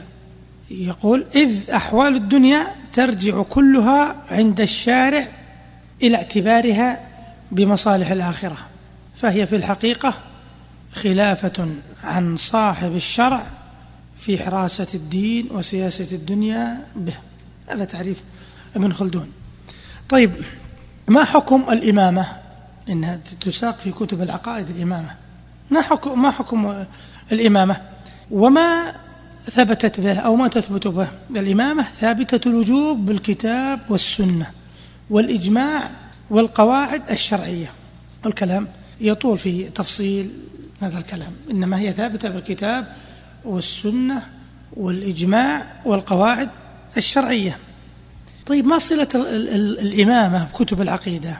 يقول إذ أحوال الدنيا ترجع كلها عند الشارع إلى اعتبارها بمصالح الآخرة. فهي في الحقيقة خلافة عن صاحب الشرع في حراسة الدين وسياسة الدنيا به. هذا تعريف ابن خلدون. طيب ما حكم الإمامة؟ إنها تساق في كتب العقائد الإمامة. ما حكم, ما حكم الإمامة؟ وما ثبتت به أو ما تثبت به؟ الإمامة ثابتة الوجوب بالكتاب والسنة والإجماع والقواعد الشرعية. الكلام يطول في تفصيل هذا الكلام. إنما هي ثابتة بالكتاب والسنة والإجماع والقواعد الشرعية. طيب ما صلة الإمامة بكتب العقيدة؟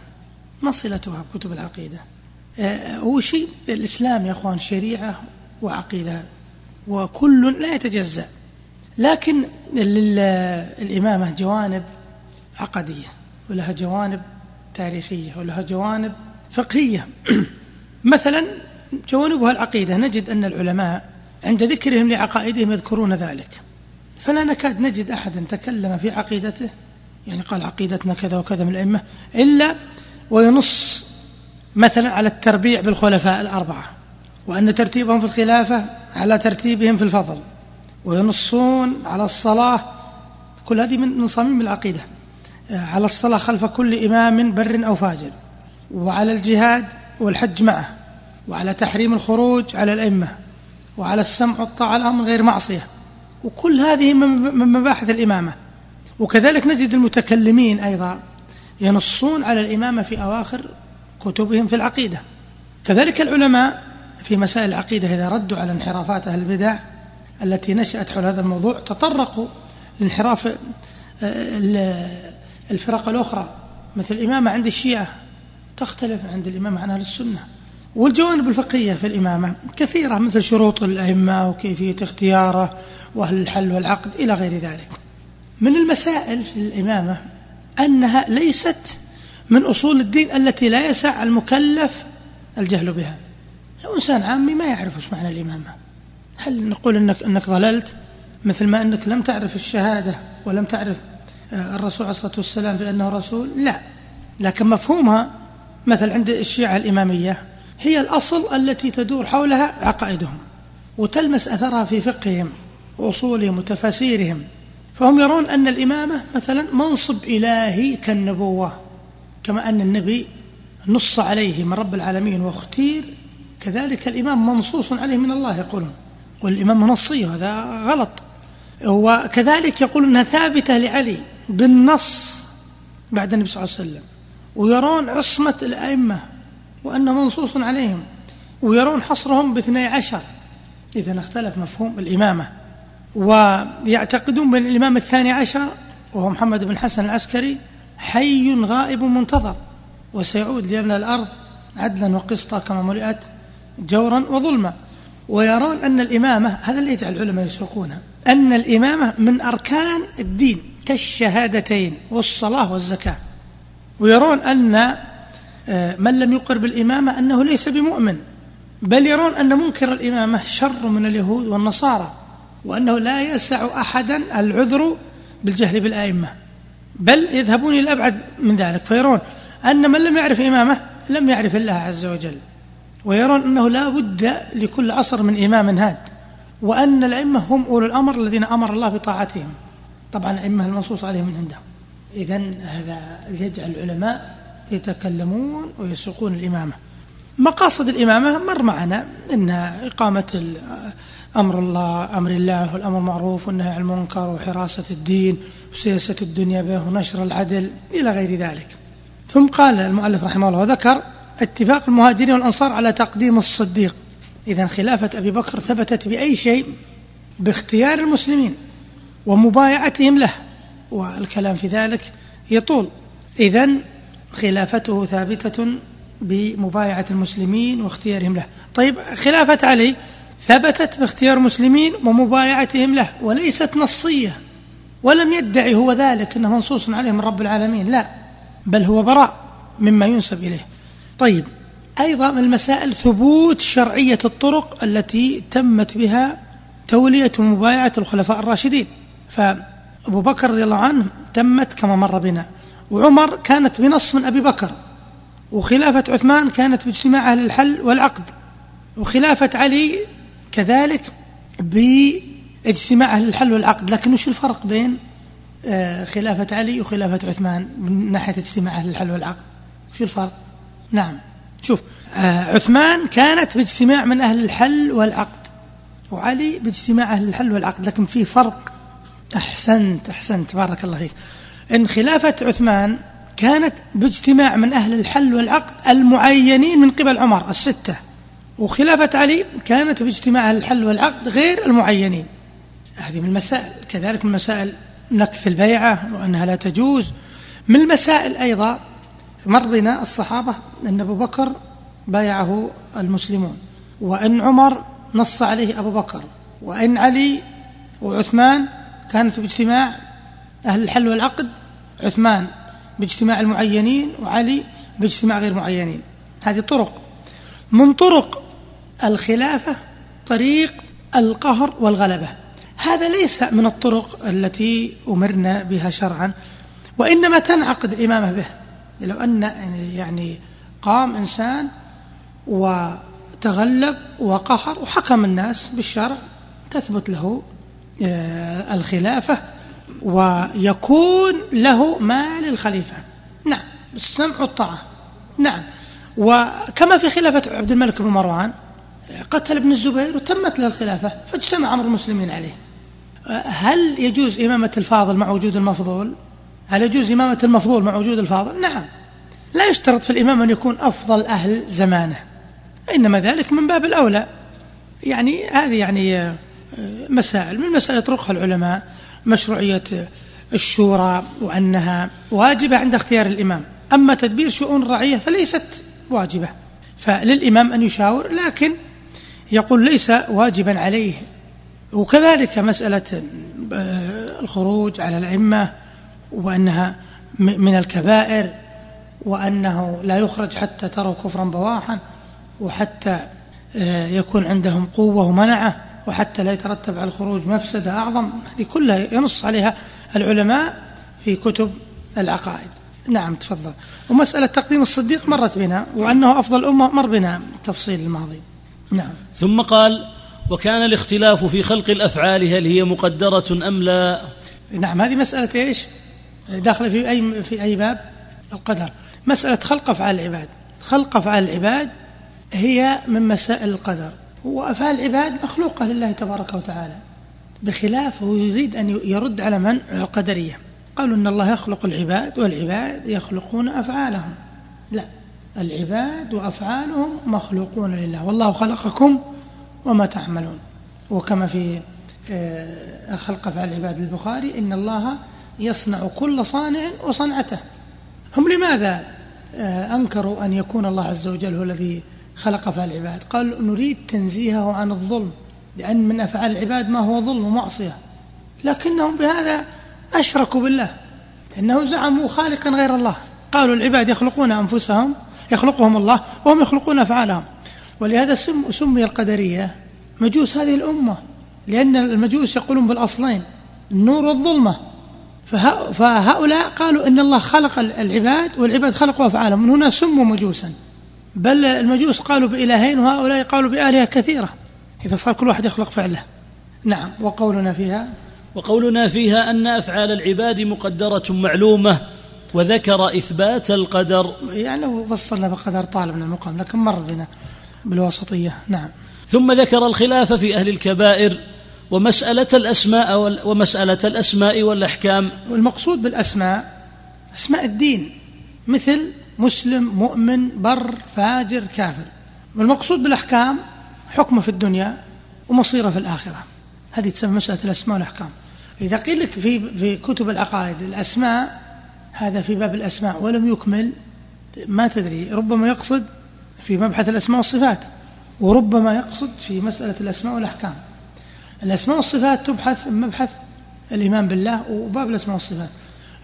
ما صلتها بكتب العقيدة؟ آه، هو شيء الإسلام يا أخوان شريعة وعقيدة وكل لا يتجزأ. لكن للإمامة جوانب عقدية ولها جوانب تاريخية ولها جوانب فقهية. *clears throat* مثلا جوانبها العقيدة نجد أن العلماء عند ذكرهم لعقائدهم يذكرون ذلك. فلا نكاد نجد أحدا تكلم في عقيدته يعني قال عقيدتنا كذا وكذا من الأئمة إلا وينص مثلا على التربيع بالخلفاء الأربعة وأن ترتيبهم في الخلافة على ترتيبهم في الفضل وينصون على الصلاة. كل هذه من صميم العقيدة. على الصلاة خلف كل إمام بر أو فاجر. وعلى الجهاد والحج معه وعلى تحريم الخروج على الأئمة وعلى السمع والطاعة لهم من غير معصية. وكل هذه من مباحث الإمامة. وكذلك نجد المتكلمين أيضا ينصون على الإمامة في أواخر كتبهم في العقيدة. كذلك العلماء في مسائل العقيدة إذا ردوا على انحرافات أهل البدع التي نشأت حول هذا الموضوع تطرقوا لانحراف آه، الفرق الأخرى. مثل الإمامة عند الشيعة تختلف عند الإمامة عن أهل السنة. والجوانب الفقهية في الإمامة كثيرة مثل شروط الأئمة وكيفية اختياره وأهل الحل والعقد إلى غير ذلك. من المسائل في الإمامة أنها ليست من أصول الدين التي لا يسع المكلف الجهل بها. لو إنسان عامي ما يعرف وش معنى الإمامة. هل نقول أنك, أنك ضللت؟ مثل ما أنك لم تعرف الشهادة ولم تعرف آه، الرسول عليه الصلاة والسلام بأنه رسول؟ لا. لكن مفهومها مثل عند الشيعة الإمامية هي الأصل التي تدور حولها عقائدهم وتلمس أثرها في فقههم وأصولهم وتفاسيرهم. فهم يرون أن الإمامة مثلا منصب إلهي كالنبوة كما أن النبي نص عليه من رب العالمين واختير كذلك الإمام منصوص عليه من الله يقولون. يقول الإمام منصي هذا غلط. وكذلك يقول أنها ثابتة لعلي بالنص بعد النبي صلى الله عليه وسلم. ويرون عصمة الأئمة وأنه منصوص عليهم ويرون حصرهم باثني عشر. إذا اختلف مفهوم الإمامة ويعتقدون بأن الإمام الثاني عشر وهو محمد بن حسن العسكري حي غائب منتظر وسيعود ليملأ الأرض عدلا وقسطا كما ملئت جورا وظلما. ويرون أن الإمامة هذا اللي يجعل العلماء يسوقونها أن الإمامة من أركان الدين كالشهادتين والصلاة والزكاة. ويرون أن آه، من لم يقر بالإمامة أنه ليس بمؤمن بل يرون أن منكر الإمامة شر من اليهود والنصارى وأنه لا يسع أحدا العذر بالجهل بالآئمة بل يذهبون إلى أبعد من ذلك فيرون أن من لم يعرف إمامة لم يعرف الله عز وجل ويرون أنه لا بد لكل عصر من إمام هاد وأن الأئمة هم أولو الأمر الذين أمر الله بطاعتهم طبعا الأئمة المنصوص عليهم من عندهم. إذا هذا يجعل العلماء يتكلمون ويسوقون الإمامة. مقاصد الإمامة مر معنا أن إقامة أمر الله أمر الله والأمر معروف والنهي عن المنكر وحراسة الدين وسياسة الدنيا به ونشر العدل إلى غير ذلك. ثم قال المؤلف رحمه الله وذكر اتفاق المهاجرين والأنصار على تقديم الصديق. إذا خلافة أبي بكر ثبتت بأي شيء؟ باختيار المسلمين ومبايعتهم له. والكلام في ذلك يطول. إذا خلافته ثابتة بمبايعة المسلمين واختيارهم له. طيب خلافة علي ثبتت باختيار المسلمين ومبايعتهم له وليست نصية ولم يدعي هو ذلك أنه منصوص عليه من رب العالمين لا بل هو براء مما ينسب إليه. طيب أيضا من المسائل ثبوت شرعية الطرق التي تمت بها تولية ومبايعة الخلفاء الراشدين. فأبو بكر رضي الله عنه تمت كما مر بنا. وعمر كانت بنص من أبي بكر. وخلافة عثمان كانت باجتماع أهل الحل والعقد. وخلافة علي كذلك باجتماع أهل الحل والعقد. لكن وش الفرق بين آه، خلافة علي وخلافة عثمان من ناحية اجتماع أهل الحل والعقد؟ وش الفرق؟ نعم. شوف آه، عثمان كانت باجتماع من أهل الحل والعقد. وعلي باجتماع أهل الحل والعقد. لكن في فرق أحسنت أحسنت. بارك الله فيك. إن خلافة عثمان كانت باجتماع من أهل الحل والعقد المعينين من قبل عمر الستة. وخلافة علي كانت باجتماع أهل الحل والعقد غير المعينين. هذه من المسائل. كذلك من مسائل نكث البيعة وأنها لا تجوز. من المسائل أيضا مر بنا الصحابة أن أبو بكر بايعه المسلمون وأن عمر نص عليه أبو بكر وأن علي وعثمان كانت باجتماع أهل الحل والعقد عثمان باجتماع المعينين وعلي باجتماع غير معينين. هذه طرق. من طرق الخلافة طريق القهر والغلبة. هذا ليس من الطرق التي أمرنا بها شرعا وإنما تنعقد الإمامة به. لو أن يعني قام إنسان وتغلب وقهر وحكم الناس بالشرع تثبت له الخلافة ويكون له ما للخليفة نعم بالسمع والطاعة. نعم. وكما في خلافة عبد الملك بن مروان قتل ابن الزبير وتمت له الخلافة فاجتمع أمر المسلمين عليه. هل يجوز إمامة الفاضل مع وجود المفضول؟ هل يجوز إمامة المفضول مع وجود الفاضل؟ نعم. لا يشترط في الإمام أن يكون أفضل أهل زمانه إنما ذلك من باب الأولى. يعني هذه يعني آه، مسائل. من مسائل يطرقها العلماء مشروعية الشورى وأنها واجبة عند اختيار الإمام. أما تدبير شؤون الرعية فليست واجبة. فللإمام أن يشاور لكن يقول ليس واجبا عليه. وكذلك مسألة آه، الخروج على الأئمة وأنها من الكبائر وأنه لا يخرج حتى تروا كفرا بواحا وحتى آه، يكون عندهم قوة ومنعة. وحتى لا يترتب على الخروج مفسدة أعظم. هذه كلها ينص عليها العلماء في كتب العقائد. نعم تفضل. ومسألة تقديم الصديق مرت بنا وأنه أفضل أمة مر بنا تفصيل الماضي. نعم. ثم قال وكان الاختلاف في خلق الأفعال هل هي مقدرة أم لا؟ نعم هذه مسألة إيش؟ داخل في أي في أي باب؟ القدر. مسألة خلق أفعال العباد. خلق أفعال العباد هي من مسائل القدر. وأفعال العباد مخلوقة لله تبارك وتعالى. بخلاف هو يريد أن يرد على من؟ القدرية. قالوا إن الله يخلق العباد والعباد يخلقون أفعالهم. لا العباد وأفعالهم مخلوقون لله. والله خلقكم وما تعملون. وكما في آه، خلق أفعال العباد البخاري إن الله يصنع كل صانع وصنعته. هم لماذا آه، أنكروا أن يكون الله عز وجل هو الذي خلق العباد. قال نريد تنزيهه عن الظلم لأن من أفعال العباد ما هو ظلم ومعصية. لكنهم بهذا أشركوا بالله إنه زعموا خالقا غير الله. قالوا العباد يخلقون أنفسهم يخلقهم الله وهم يخلقون أفعالهم. ولهذا سمي القدرية مجوس هذه الأمة لأن المجوس يقولون بالأصلين النور والظلمة. فهؤلاء قالوا إن الله خلق العباد والعباد خلقوا أفعالهم. من هنا سموا مجوسا. بل المجوس قالوا بإلهين وهؤلاء قالوا بآلهة كثيرة. إذا صار كل واحد يخلق فعله. نعم وقولنا فيها؟ وقولنا فيها أن أفعال العباد مقدرة معلومة وذكر إثبات القدر. يعني لو وصلنا بقدر طالب من المقام لكن مر بنا بالوسطية نعم. ثم ذكر الخلاف في أهل الكبائر ومسألة الأسماء ومسألة الأسماء والأحكام. والمقصود بالأسماء أسماء الدين مثل مسلم مؤمن بر فاجر كافر. والمقصود بالأحكام حكمه في الدنيا ومصيره في الآخرة. هذه تسمى مسألة الأسماء والأحكام. إذا قيل لك في في كتب العقائد الأسماء هذا في باب الأسماء ولم يكمل ما تدري. ربما يقصد في مبحث الأسماء والصفات وربما يقصد في مسألة الأسماء والأحكام. الأسماء والصفات تبحث مبحث الإيمان بالله وباب الأسماء والصفات.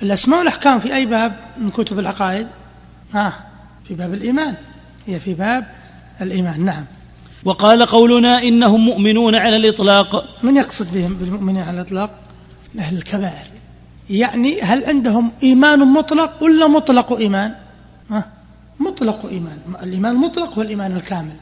الأسماء والأحكام في أي باب من كتب العقائد؟ ها في باب الإيمان. هي في باب الإيمان نعم. وقال قولنا إنهم مؤمنون على الإطلاق. من يقصد بهم بالمؤمنين على الإطلاق؟ أهل الكبائر. يعني هل عندهم إيمان مطلق ولا مطلق إيمان؟ ها؟ مطلق إيمان. الإيمان المطلق هو الإيمان الكامل.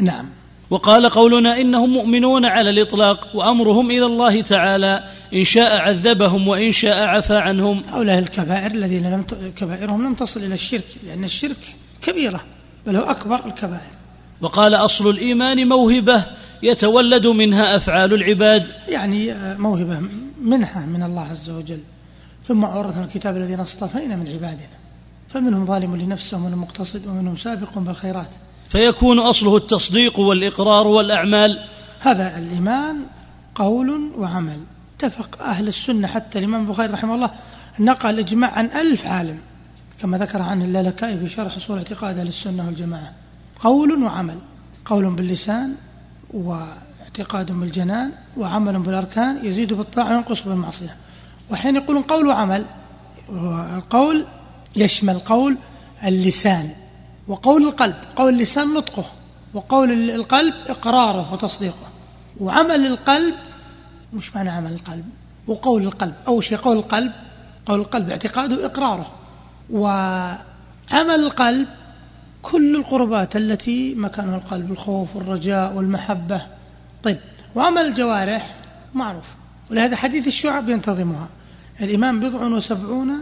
نعم. وقال قولنا إنهم مؤمنون على الإطلاق وأمرهم إلى الله تعالى إن شاء عذبهم وإن شاء عفى عنهم. هؤلاء الكبائر الذين لم ت... كبائرهم لم تصل إلى الشرك لأن الشرك كبيرة بل هو أكبر الكبائر. وقال أصل الإيمان موهبة يتولد منها أفعال العباد. يعني آه، موهبة منحة من الله عز وجل. ثم اورثنا الكتاب الذين اصطفينا من عبادنا. فمنهم ظالم لنفسه ومنهم مقتصد ومنهم سابق بالخيرات. فيكون أصله التصديق والإقرار والأعمال. هذا الإيمان قول وعمل. اتفق أهل السنة حتى الإمام البخاري رحمه الله نقل اجماع عن ألف عالم كما ذكر عن اللالكائي في شرح اصول اعتقاد أهل السنة والجماعة. قول وعمل قول باللسان واعتقاد بالجنان وعمل بالأركان يزيد بالطاعة وينقص بالمعصية. وحين يقولون قول وعمل القول يشمل قول اللسان. وقول القلب قول اللسان نطقه وقول القلب إقراره وتصديقه. وعمل القلب مش معنى عمل القلب وقول القلب. أول شيء قول القلب قول القلب اعتقاده إقراره. وعمل القلب كل القربات التي مكانها القلب الخوف والرجاء والمحبة. طيب وعمل الجوارح معروف ولهذا حديث الشعب ينتظمها. الإمام بضع وسبعون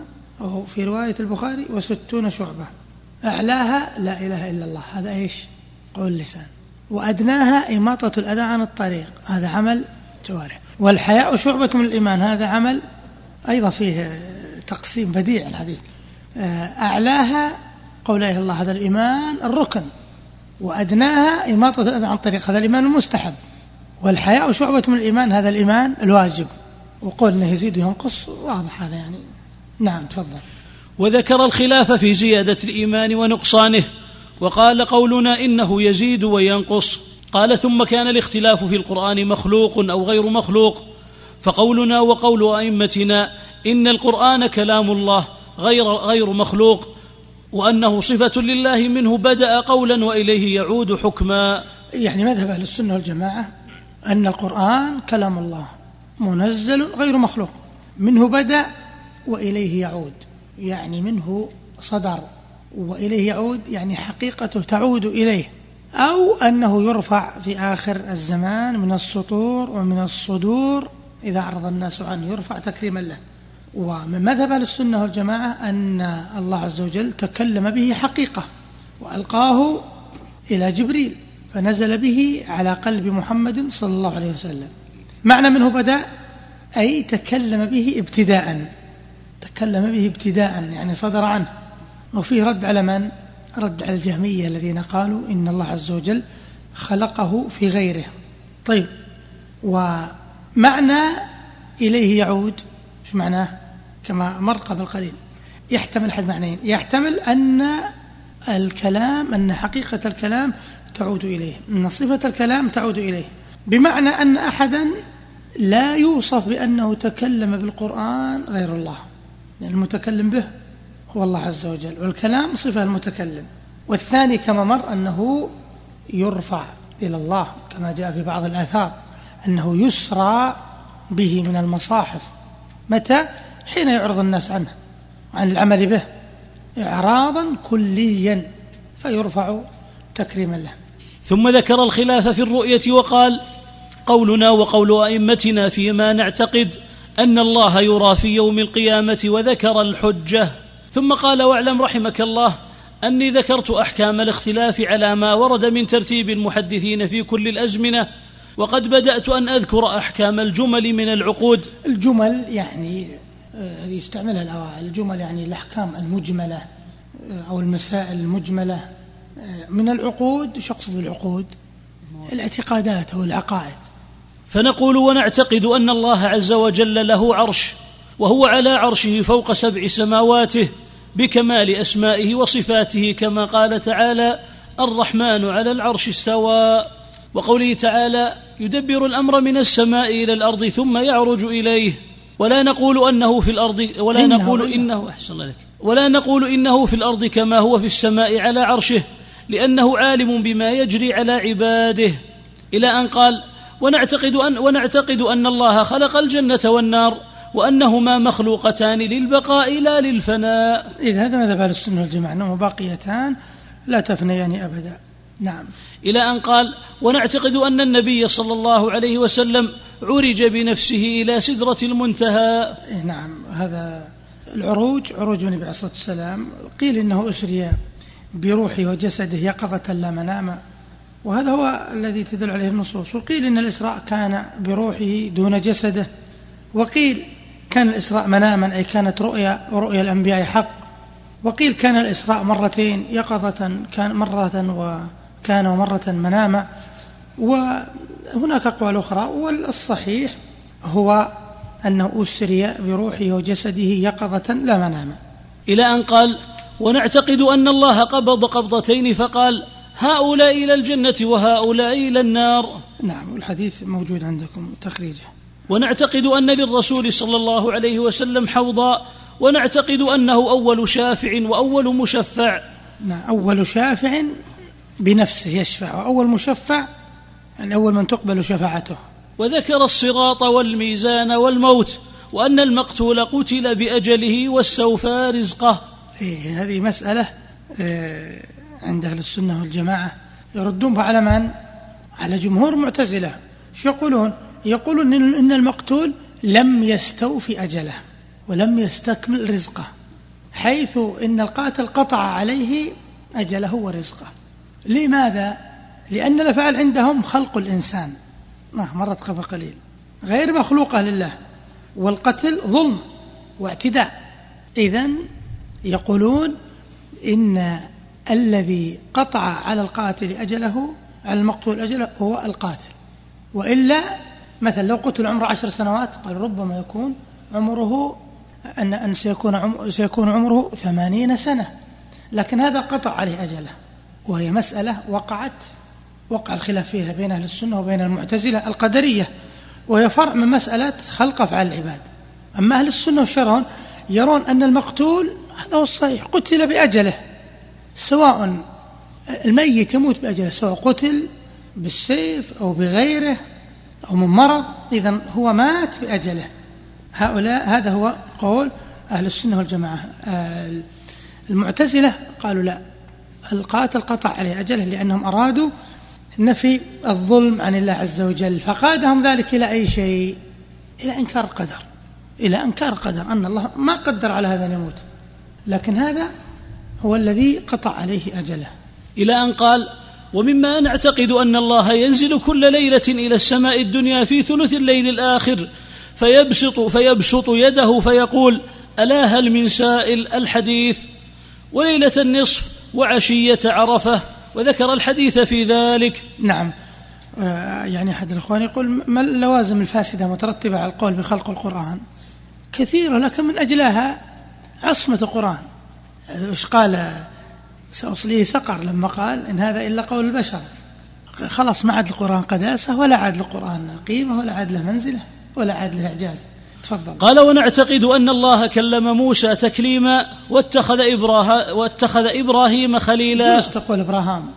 أو في رواية البخاري وستون شعبة. أعلاها لا إله إلا الله. هذا إيش؟ قول اللسان وأدناها إماطة الأذى عن الطريق. هذا عمل جوارح. والحياء شعبة من الإيمان. هذا عمل أيضا فيه تقسيم بديع الحديث. أعلاها قول لا إله إلا الله. هذا الإيمان الركن. وأدناها إماطة الأذى عن الطريق. هذا الإيمان المستحب. والحياء شعبة من الإيمان. هذا الإيمان الواجب. وقول أنه يزيد وينقص. واضح هذا يعني. نعم تفضل. وذكر الخلاف في زيادة الإيمان ونقصانه وقال قولنا إنه يزيد وينقص. قال ثم كان الاختلاف في القرآن مخلوق أو غير مخلوق فقولنا وقول أئمتنا إن القرآن كلام الله غير غير مخلوق وأنه صفة لله منه بدأ قولا وإليه يعود حكما. يعني مذهب أهل السنة والجماعة أن القرآن كلام الله منزل غير مخلوق منه بدأ وإليه يعود. يعني منه صدر وإليه يعود يعني حقيقته تعود إليه أو أنه يرفع في آخر الزمان من السطور ومن الصدور إذا اعرض الناس عنه يرفع تكريما له. ومن مذهب أهل السنة والجماعة أن الله عز وجل تكلم به حقيقة وألقاه إلى جبريل فنزل به على قلب محمد صلى الله عليه وسلم. معنى منه بدأ أي تكلم به ابتداء. تكلم به ابتداء يعني صدر عنه. وفيه رد على من؟ رد على الجهمية الذين قالوا إن الله عز وجل خلقه في غيره. طيب ومعنى إليه يعود؟ إيش معناه؟ كما مر قبل قليل. يحتمل أحد معنيين. يحتمل أن الكلام أن حقيقة الكلام تعود إليه أن صفة الكلام تعود إليه. بمعنى أن أحدا لا يوصف بأنه تكلم بالقرآن غير الله. لأن المتكلم به هو الله عز وجل والكلام صفة المتكلم. والثاني كما مر أنه يرفع إلى الله كما جاء في بعض الآثار أنه يسرى به من المصاحف. متى؟ حين يعرض الناس عنه عن العمل به إعراضا كليا فيرفع تكريما له. ثم ذكر الخلاف في الرؤية وقال قولنا وقول أئمتنا فيما نعتقد. أن الله يرى في يوم القيامة وذكر الحجة. ثم قال واعلم رحمك الله أني ذكرت أحكام الاختلاف على ما ورد من ترتيب المحدثين في كل الأزمنة وقد بدأت أن أذكر أحكام الجمل من العقود. الجمل يعني آه، هذه يستعملها الاوائل الجمل يعني الأحكام المجملة آه، أو المسائل المجملة آه، من العقود اقصد بالعقود الاعتقادات أو العقائد. فنقول ونعتقد أن الله عز وجل له عرش وهو على عرشه فوق سبع سماواته بكمال أسمائه وصفاته كما قال تعالى الرحمن على العرش استوى. وقوله تعالى يدبر الأمر من السماء إلى الأرض ثم يعرج إليه. ولا نقول أنه في الأرض ولا إنه نقول إنه. أحسن الله لك ولا نقول إنه في الأرض كما هو في السماء على عرشه لأنه عالم بما يجري على عباده. إلى أن قال ونعتقد أن ونعتقد أن الله خلق الجنة والنار وأنهما مخلوقتان للبقاء لا للفناء. إذا هذا مذهب أهل السنة والجماعة أنهما باقيتان لا تفنيان أبدا. نعم. إلى أن قال ونعتقد أن النبي صلى الله عليه وسلم عرج بنفسه إلى سدرة المنتهى. إيه نعم. هذا العروج عروج النبي عليه الصلاة والسلام. قيل إنه أسري بروحه وجسده يقظة لا منام وهذا هو الذي تدل عليه النصوص. وقيل إن الإسراء كان بروحه دون جسده. وقيل كان الإسراء مناما أي كانت رؤيا ورؤيا الأنبياء حق. وقيل كان الإسراء مرتين يقظة كان مرة وكان مرة مناما. وهناك أقوال أخرى والصحيح هو أنه أسري بروحه وجسده يقظة لا مناما. إلى أن قال ونعتقد أن الله قبض قبضتين فقال هؤلاء إلى الجنة وهؤلاء إلى النار. نعم الحديث موجود عندكم تخريجه. ونعتقد أن للرسول صلى الله عليه وسلم حوضا ونعتقد أنه أول شافع وأول مشفع. نعم أول شافع بنفسه يشفع وأول مشفع يعني أول من تقبل شفاعته. وذكر الصراط والميزان والموت وأن المقتول قتل بأجله واستوفى رزقه. إيه هذه مسألة إيه عند أهل السنة والجماعة يردون على من؟ على جمهور معتزلة شو يقولون؟ يقولون إن المقتول لم يستوفي أجله ولم يستكمل رزقه حيث إن القاتل قطع عليه أجله ورزقه لماذا؟ لأن الأفعال عندهم خلق الإنسان آه مرت قبل قليل غير مخلوقة لله والقتل ظلم واعتداء إذا يقولون إن الذي قطع على القاتل أجله على المقتول أجله هو القاتل. وإلا مثلا لو قتل عمره عشر سنوات قال ربما يكون عمره أن أن سيكون عمر سيكون عمره ثمانين سنة. لكن هذا قطع عليه أجله. وهي مسألة وقعت وقع الخلاف فيها بين أهل السنة وبين المعتزلة القدرية. وهي فرع من مسألة خلق أفعال العباد. أما أهل السنة والشرعون يرون أن المقتول هذا هو الصحيح قتل بأجله. سواء الميت يموت بأجله سواء قتل بالسيف أو بغيره أو من مرض إذا هو مات بأجله. هؤلاء هذا هو قول أهل السنة والجماعة. المعتزلة قالوا لا القاتل قطع عليه أجله لأنهم أرادوا نفي الظلم عن الله عز وجل فقادهم ذلك إلى أي شيء؟ إلى إنكار القدر. إلى إنكار القدر أن الله ما قدر على هذا أن يموت. لكن هذا هو الذي قطع عليه أجله. إلى أن قال ومما نعتقد أن الله ينزل كل ليلة إلى السماء الدنيا في ثلث الليل الآخر فيبسط فيبسط يده فيقول ألا هل من سائل الحديث؟ وليلة النصف وعشية عرفة وذكر الحديث في ذلك. نعم. آه، يعني أحد الإخوان يقول ما اللوازم الفاسدة مترتبة على القول بخلق القرآن؟ كثيرة لكن من أجلها عصمة القرآن. إيش قال؟ سأصليه سقر لما قال إن هذا إلا قول البشر. خلاص ما عاد القرآن قداسة ولا عاد القرآن قيمة ولا عاد له منزلة ولا عاد له إعجاز. تفضل. قال ونعتقد أن الله كلم موسى تكليما واتخذ إبراهيم واتخذ إبراهيم خليلا. يجوز تقول إبراهام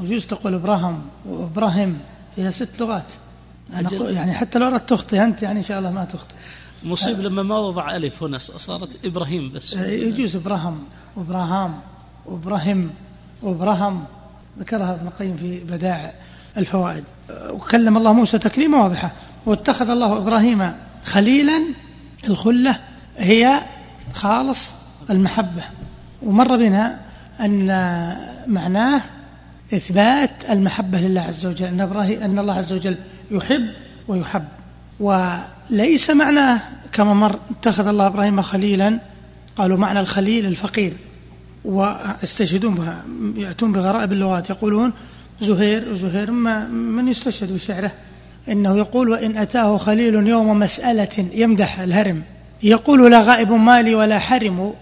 ويجوز تقول إبراهيم وإبراهيم فيها ست لغات. أنا يعني حتى لو أردت تخطي أنت يعني إن شاء الله ما تخطي مصيب لما ما وضع ألف هنا صارت إبراهيم بس. يجوز إبراهام وإبراهام وإبراهيم وإبراهام. ذكرها ابن القيم في بدائع الفوائد. وكلم الله موسى تكليما واضحة. واتخذ الله إبراهيم خليلا. الخلة هي خالص المحبة. ومر بنا أن معناه إثبات المحبة لله عز وجل. أن, إبراهيم أن الله عز وجل يحب ويحب. وليس معناه كما مر اتخذ الله إبراهيم خليلا قالوا معنى الخليل الفقير واستشهدون بها يأتون بغرائب اللغات يقولون زهير زهير ما من يستشهد بشعره؟ إنه يقول وإن أتاه خليل يوم مسألة يمدح الهرم. يقول لا غائب مالي ولا حرم.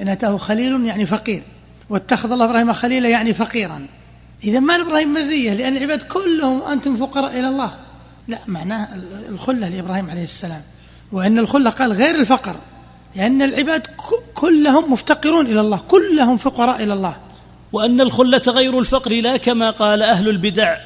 إن أتاه خليل يعني فقير. واتخذ الله إبراهيم خليلا يعني فقيرا. إذا ما إبراهيم مزية لأن العباد كلهم أنتم فقراء إلى الله. لا معناه الخلة لإبراهيم عليه السلام. وأن الخلة قال غير الفقر. لأن العباد كلهم مفتقرون إلى الله كلهم فقراء إلى الله. وأن الخلة غير الفقر لا كما قال أهل البدع.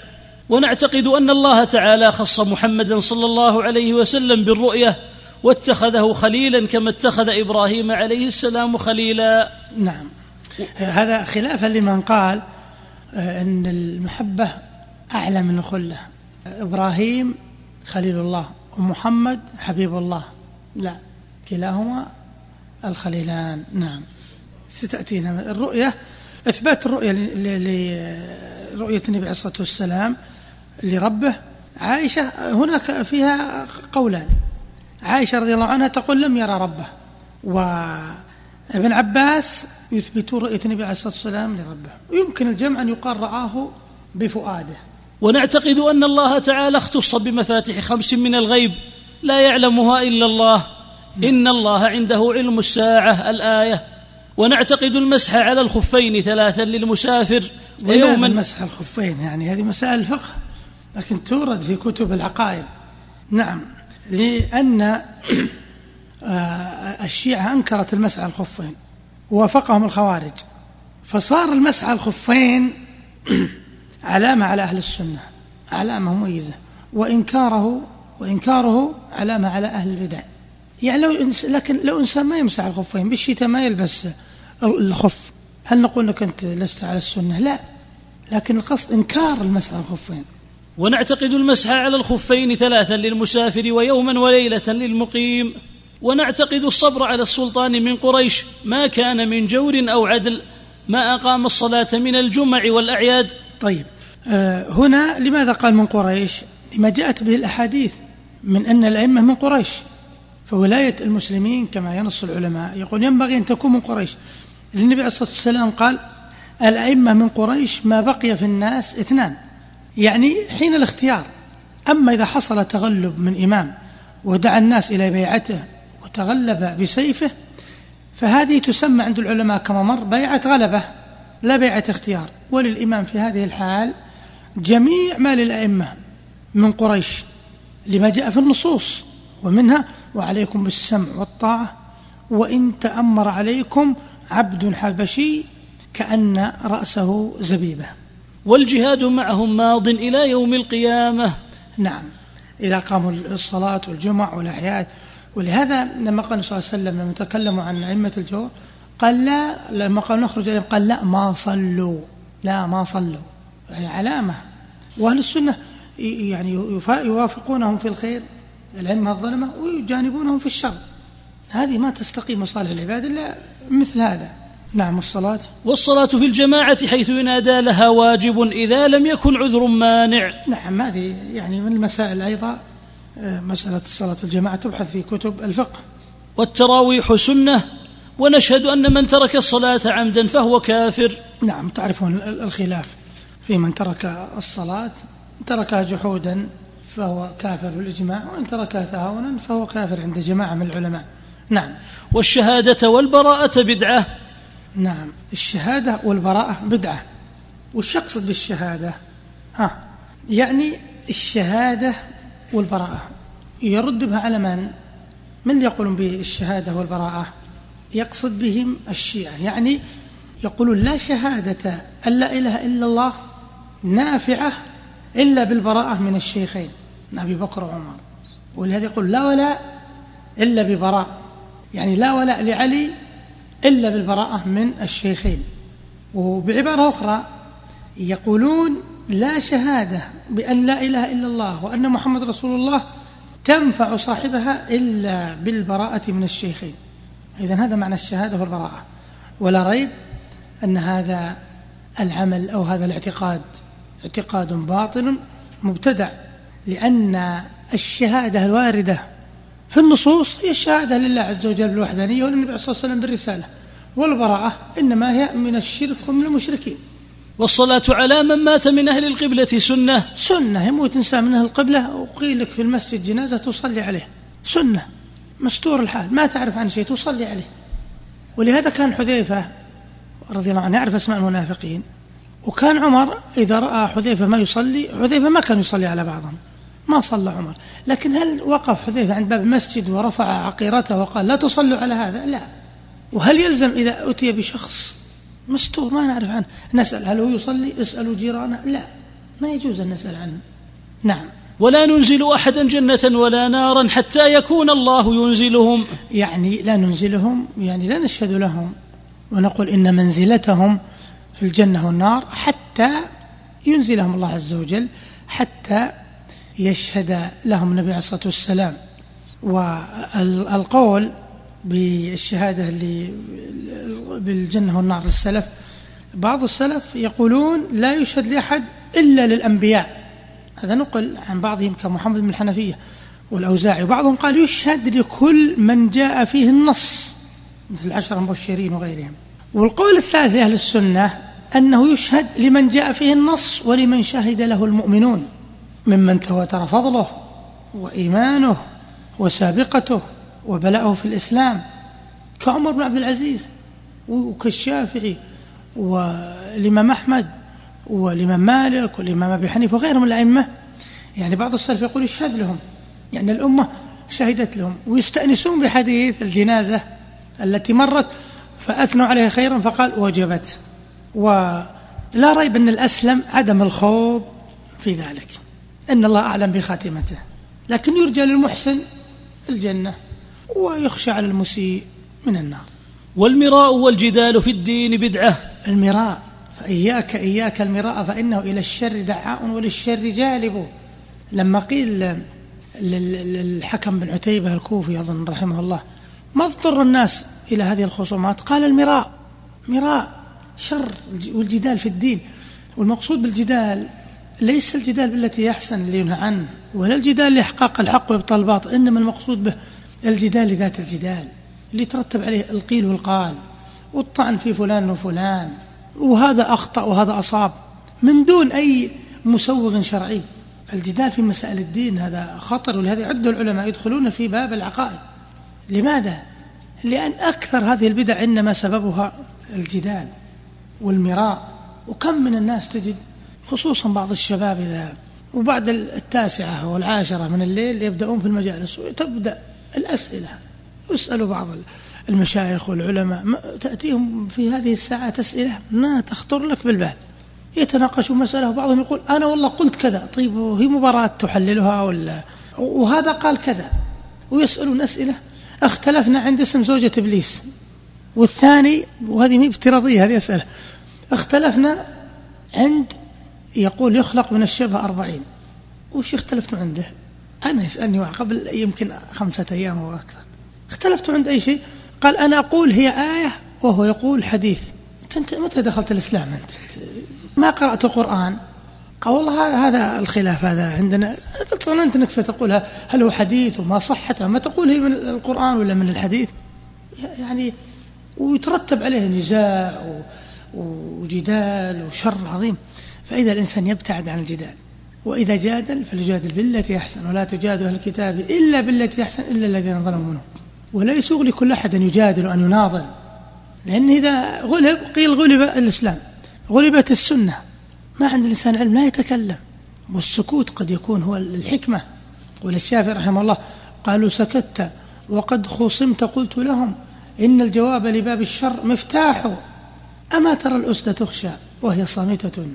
ونعتقد أن الله تعالى خص محمدا صلى الله عليه وسلم بالرؤية واتخذه خليلا كما اتخذ إبراهيم عليه السلام خليلا. نعم. هذا خلافا لمن قال آه، أن المحبة أعلى من الخلة. إبراهيم خليل الله ومحمد حبيب الله. لا. كلاهما الخليلان. نعم. ستأتينا الرؤية إثبات الرؤية لرؤيه النبي عليه الصلاة والسلام لربه. عائشة هناك فيها قولان. عائشة رضي الله عنها تقول لم يرى ربه. وابن عباس يثبت رؤية النبي عليه الصلاة والسلام لربه. ويمكن الجمع أن يقال رآه بفؤاده. ونعتقد أن الله تعالى اختص بمفاتح خمس من الغيب لا يعلمها إلا الله. إن الله عنده علم الساعة الآية ونعتقد المسح على الخفين ثلاثا للمسافر ويوما. مسح الخفين يعني هذه مسائل الفقه لكن تورد في كتب العقائد. نعم لأن *clears throat* آه، الشيعة أنكرت المسح على الخفين ووافقهم الخوارج. فصار المسح على الخفين *clears throat* علامة على أهل السنة علامة مميزة. وإنكاره وإنكاره علامة على أهل البدع. يعني لو لكن لو إنسان ما يمسح الخفين بالشتاء ما يلبس الخف. هل نقول أنك أنت لست على السنة؟ لا. لكن القصد إنكار المسح على الخفين. ونعتقد المسح على الخفين ثلاثا للمسافر ويوما وليلة للمقيم. ونعتقد الصبر على السلطان من قريش. ما كان من جور أو عدل ما أقام الصلاة من الجمع والأعياد. طيب. آه هنا لماذا قال من قريش؟ لما جاءت به الأحاديث من أن الأئمة من قريش. فولاية المسلمين كما ينص العلماء يقول ينبغي أن تكون من قريش. النبي عليه الصلاة والسلام قال الأئمة من قريش ما بقي في الناس اثنان. يعني حين الاختيار. أما إذا حصل تغلب من إمام ودعا الناس إلى بيعته وتغلب بسيفه فهذه تسمى عند العلماء كما مر بيعة غلبة لا بيعة اختيار. وللإمام في هذه الحال جميع ما للأئمة من قريش لما جاء في النصوص ومنها وعليكم بالسمع والطاعة. وإن تأمر عليكم عبد حبشي كأن رأسه زبيبة. والجهاد معهم ماض إلى يوم القيامة. نعم. إذا قاموا الصلاة والجمع والأعياد ولهذا لما قال صلى الله عليه وسلم لما تكلموا عن أئمة الجور قال لا لما قال نخرج إليهم قال لا ما صلوا. لا ما صلوا. يعني علامة. وأهل السنة يعني يوافقونهم في الخير. الأئمة الظلمة ويجانبونهم في الشر. هذه ما تستقيم مصالح العباد إلا مثل هذا. نعم الصلاة والصلاة في الجماعة حيث ينادى لها واجب إذا لم يكن عذر مانع. نعم هذه يعني من المسائل أيضا آه، مسألة الصلاة الجماعة تبحث في كتب الفقه. والتراويح سنة ونشهد أن من ترك الصلاة عمدا فهو كافر. نعم تعرفون الخلاف. في من ترك الصلاة تركها جحودا فهو كافر بالإجماع وإن تركها تهاونا فهو كافر عند جماعة من العلماء. نعم. والشهادة والبراءة بدعة. نعم. الشهادة والبراءة بدعة. وش يقصد بالشهادة؟ ها. يعني الشهادة والبراءة. يرد بها على من؟ من اللي يقولون بالشهادة والبراءة؟ يقصد بهم الشيعة. يعني يقولون لا شهادة أن لا إله إلا الله نافعة إلا بالبراءة من الشيخين. أبي بكر وعمر. ولهذا يقول لا ولاء إلا ببراء. يعني لا ولاء لعلي إلا بالبراءة من الشيخين. وبعبارة أخرى يقولون لا شهادة بأن لا إله إلا الله وأن محمد رسول الله تنفع صاحبها إلا بالبراءة من الشيخين. إذا هذا معنى الشهادة والبراءة. ولا ريب أن هذا العمل أو هذا الاعتقاد اعتقاد باطل مبتدع. لأن الشهادة الواردة في النصوص هي الشهادة لله عز وجل بالوحدانية وللنبي صلى الله عليه وسلم بالرسالة والبراءة إنما هي من الشرك ومن المشركين. والصلاة على من مات من أهل القبلة سنة. سنة يموت إنسان من أهل القبلة وقيل لك في المسجد جنازة تصلي عليه. سنة مستور الحال ما تعرف عن شيء تصلي عليه. ولهذا كان حذيفة رضي الله عنه يعرف أسماء المنافقين. وكان عمر إذا رأى حذيفة ما يصلي حذيفة ما كان يصلي على بعضهم. ما صلى عمر. لكن هل وقف حذيفة عند باب المسجد ورفع عقيرته وقال لا تصلوا على هذا؟ لا. وهل يلزم إذا أتي بشخص مستور؟ ما نعرف عنه. نسأل هل هو يصلي؟ اسألوا جيرانه. لا. ما يجوز أن نسأل عنه. نعم. ولا ننزل أحدا جنة ولا نارا حتى يكون الله ينزلهم. يعني لا ننزلهم يعني لا نشهد لهم ونقول إن منزلتهم في الجنة والنار حتى ينزلهم الله عز وجل حتى يشهد لهم النبي عليه الصلاة والسلام. والقول بالشهادة اللي بالجنة والنار للسلف بعض السلف يقولون لا يشهد لأحد إلا للأنبياء. هذا نقل عن بعضهم كمحمد بن الحنفية والأوزاعي. وبعضهم قال يشهد لكل من جاء فيه النص مثل العشر المبشرين وغيرهم. والقول الثالث لأهل السنة أنه يشهد لمن جاء فيه النص ولمن شهد له المؤمنون. ممن تواتر فضله وإيمانه وسابقته وبلاءه في الإسلام كعمر بن عبد العزيز وكالشافعي والإمام أحمد والإمام مالك والإمام أبي حنيفة وغيرهم من الأئمة. يعني بعض السلف يقول يشهد لهم يعني الأمة شهدت لهم ويستأنسون بحديث الجنازة التي مرت فأثنوا عليها خيرا فقال وجبت. ولا ريب أن الأسلم عدم الخوض في ذلك. إن الله أعلم بخاتمته. لكن يرجى للمحسن الجنة ويخشى على المسيء من النار. والمراء والجدال في الدين بدعة. المراء فإياك إياك المراء فإنه إلى الشر دعاء وللشر جالب. لما قيل للحكم بن عتيبة الكوفي أظن رحمه الله ما اضطر الناس إلى هذه الخصومات؟ قال المراء مراء شر والجدال في الدين. والمقصود بالجدال ليس الجدال بالتي يحسن اللي ينهى عنه ولا الجدال لإحقاق الحق وإبطال الباطل إنما المقصود به الجدال لذات الجدال اللي يترتب عليه القيل والقال والطعن في فلان وفلان وهذا أخطأ وهذا أصاب من دون أي مسوغ شرعي. فالجدال في مسائل الدين هذا خطر ولهذا يعد العلماء يدخلون في باب العقائد. لماذا؟ لأن أكثر هذه البدع إنما سببها الجدال والمراء. وكم من الناس تجد خصوصا بعض الشباب إذا وبعد التاسعة والعاشرة من الليل يبدأون في المجالس وتبدأ الأسئلة يسألوا بعض المشايخ والعلماء تأتيهم في هذه الساعات أسئلة ما تخطر لك بالبال. يتناقشوا مسألة وبعضهم يقول أنا والله قلت كذا طيب وهي مباراة تحللها ولا؟ وهذا قال كذا ويسألون أسئلة. اختلفنا عند اسم زوجة إبليس والثاني وهذه مي افتراضية هذه أسئلة. اختلفنا عند يقول يخلق من الشبه أربعين. وش اختلفتوا عنده؟ أنا يسألني قبل يمكن خمسة أيام أو أكثر. اختلفتوا عند أي شيء؟ قال أنا أقول هي آية وهو يقول حديث. أنت متى دخلت الإسلام أنت؟ ما قرأت القرآن؟ قال والله هذا الخلاف هذا عندنا. قلت ظننت أنك ستقولها هل هو حديث وما صحته؟ ما تقول هي من القرآن ولا من الحديث؟ يعني ويترتب عليه نزاع وجدال وشر عظيم. فإذا الإنسان يبتعد عن الجدال وإذا جادل فليجادل بالتي أحسن ولا تجادل أهل الكتاب إلا بالتي أحسن إلا الذين ظلموا منهم. ولا يسوغ لكل أحد أن يجادل وأن يناظر لأن إذا غلب قيل غلب الإسلام غلبت السنة. ما عند الإنسان علم لا يتكلم. والسكوت قد يكون هو الحكمة. قول الشافعي رحمه الله قالوا سكت وقد خصمت قلت لهم إن الجواب لباب الشر مفتاح. أما ترى الأسد تخشى وهي صامتة.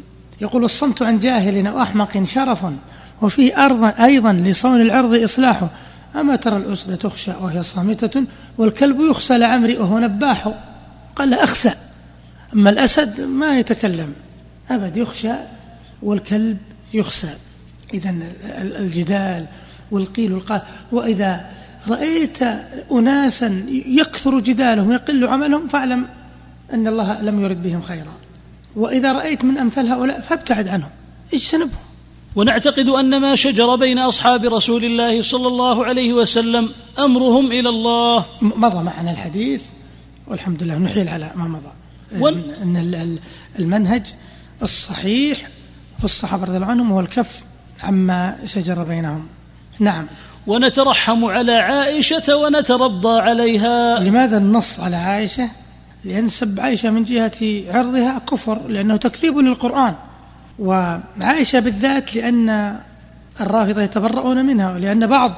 يقول الصمت عن جاهل أو أحمق شرف وفيه أرض أيضا لصون العرض إصلاحه أما ترى الأسد تخشى وهي صامتة والكلب يخشى لعمري وهو نباح. قال أخسى أما الأسد ما يتكلم. أبد يخشى والكلب يخسى. إذا الجدال والقيل والقال. وإذا رأيت أناسا يكثر جدالهم ويقل عملهم فاعلم أن الله لم يرد بهم خيرا. وإذا رأيت من أمثال هؤلاء فابتعد عنهم اجتنبهم. ونعتقد أن ما شجر بين أصحاب رسول الله صلى الله عليه وسلم أمرهم إلى الله. مضى معنا الحديث والحمد لله نحيل على ما مضى. ون... إن المنهج الصحيح في الصحابة رضي الله عنهم هو الكف عما شجر بينهم. نعم. ونترحم على عائشة ونترضى عليها. لماذا النص على عائشة؟ لأن سب عائشة من جهة عرضها كفر لأنه تكذيب للقرآن. وعائشة بالذات لأن الرافضة يتبرؤون منها ولأن بعض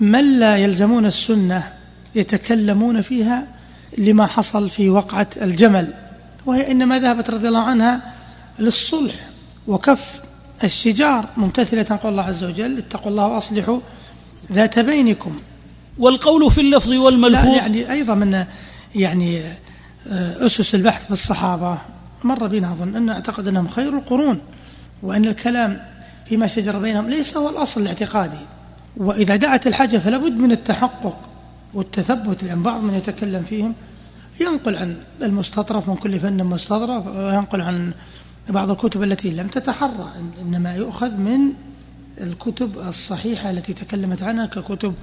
من لا يلزمون السنة يتكلمون فيها لما حصل في وقعة الجمل. وهي إنما ذهبت رضي الله عنها للصلح وكف الشجار ممتثلة قول الله عز وجل اتقوا الله وأصلحوا ذات بينكم. والقول في اللفظ والملفوظ. يعني أيضا من يعني آه، أسس البحث في الصحابة. مر بنا أظن أن أعتقد أنهم خير القرون وأن الكلام فيما شجر بينهم ليس هو الأصل الاعتقادي. وإذا دعت الحاجة فلا بد من التحقق والتثبت لأن بعض من يتكلم فيهم ينقل عن المستطرف من كل فن مستطرف وينقل عن بعض الكتب التي لم تتحرى. إنما يؤخذ من الكتب الصحيحة التي تكلمت عنها ككتب